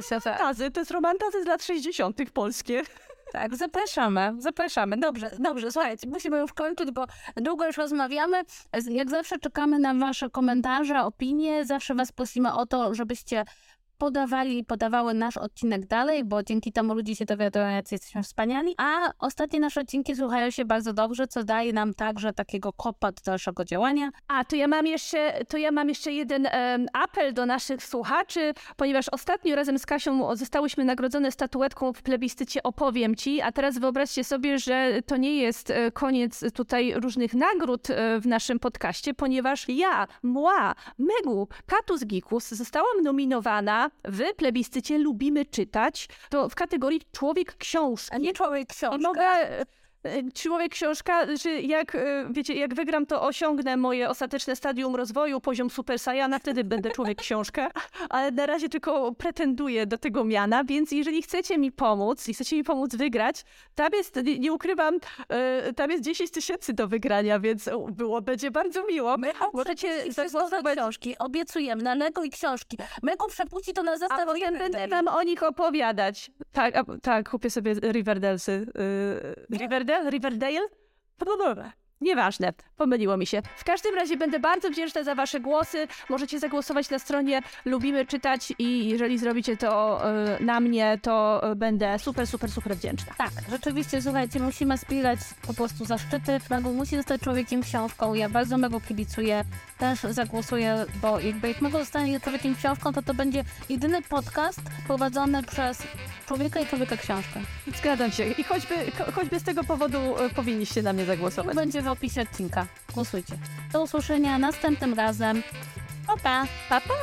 romantazy, to jest romantazy z lat 60. polskie. Tak, zapraszamy, zapraszamy. Dobrze, dobrze, słuchajcie, musimy już kończyć, bo długo już rozmawiamy. Jak zawsze czekamy na wasze komentarze, opinie. Zawsze was prosimy o to, żebyście podawali podawały nasz odcinek dalej, bo dzięki temu ludzie się dowiadują, jak jesteśmy wspaniali. A ostatnie nasze odcinki słuchają się bardzo dobrze, co daje nam także takiego kopa do dalszego działania. A to ja mam jeszcze, to ja mam jeszcze jeden em, apel do naszych słuchaczy, ponieważ ostatnio razem z Kasią zostałyśmy nagrodzone statuetką w plebiscycie Opowiem Ci, a teraz wyobraźcie sobie, że to nie jest e, koniec tutaj różnych nagród e, w naszym podcaście, ponieważ ja, Mła, Megu, Katus Gikus zostałam nominowana w plebiscycie Lubimy Czytać, to w kategorii Człowiek Książki. A nie człowiek książka. Mogę. E, Człowiek książka, że jak, e, wiecie, jak wygram, to osiągnę moje ostateczne stadium rozwoju, poziom Super Saiyana, wtedy będę człowiek książka, ale na razie tylko pretenduję do tego miana, więc jeżeli chcecie mi pomóc i chcecie mi pomóc wygrać, tam jest, nie, ukrywam, e, tam jest 10 tysięcy do wygrania, więc było, będzie bardzo miło. Możecie zagłosować. książki. Obiecujemy na Lego i książki. Mego przepuści to na A zestaw potem będę wam o nich opowiadać. Tak, a, tak, kupię sobie Riverdalesy. Yy, Riverdale? Riverdale? Nieważne, pomyliło mi się. W każdym razie będę bardzo wdzięczna za wasze głosy. Możecie zagłosować na stronie Lubimy Czytać i jeżeli zrobicie to yy, na mnie, to yy, będę super, super, super wdzięczna. Tak, rzeczywiście, słuchajcie, musimy wspierać po prostu zaszczyty. Mego musi zostać człowiekiem książką. Ja bardzo Mego kibicuję. Też zagłosuję, bo jakby jak Mego zostanie człowiekiem książką, to to będzie jedyny podcast prowadzony przez człowieka i człowieka książkę. Zgadzam się i choćby, cho- choćby z tego powodu yy, powinniście na mnie zagłosować. Będzie w opisie odcinka. Głosujcie. Do usłyszenia następnym razem. Pa, pa! Pa, pa!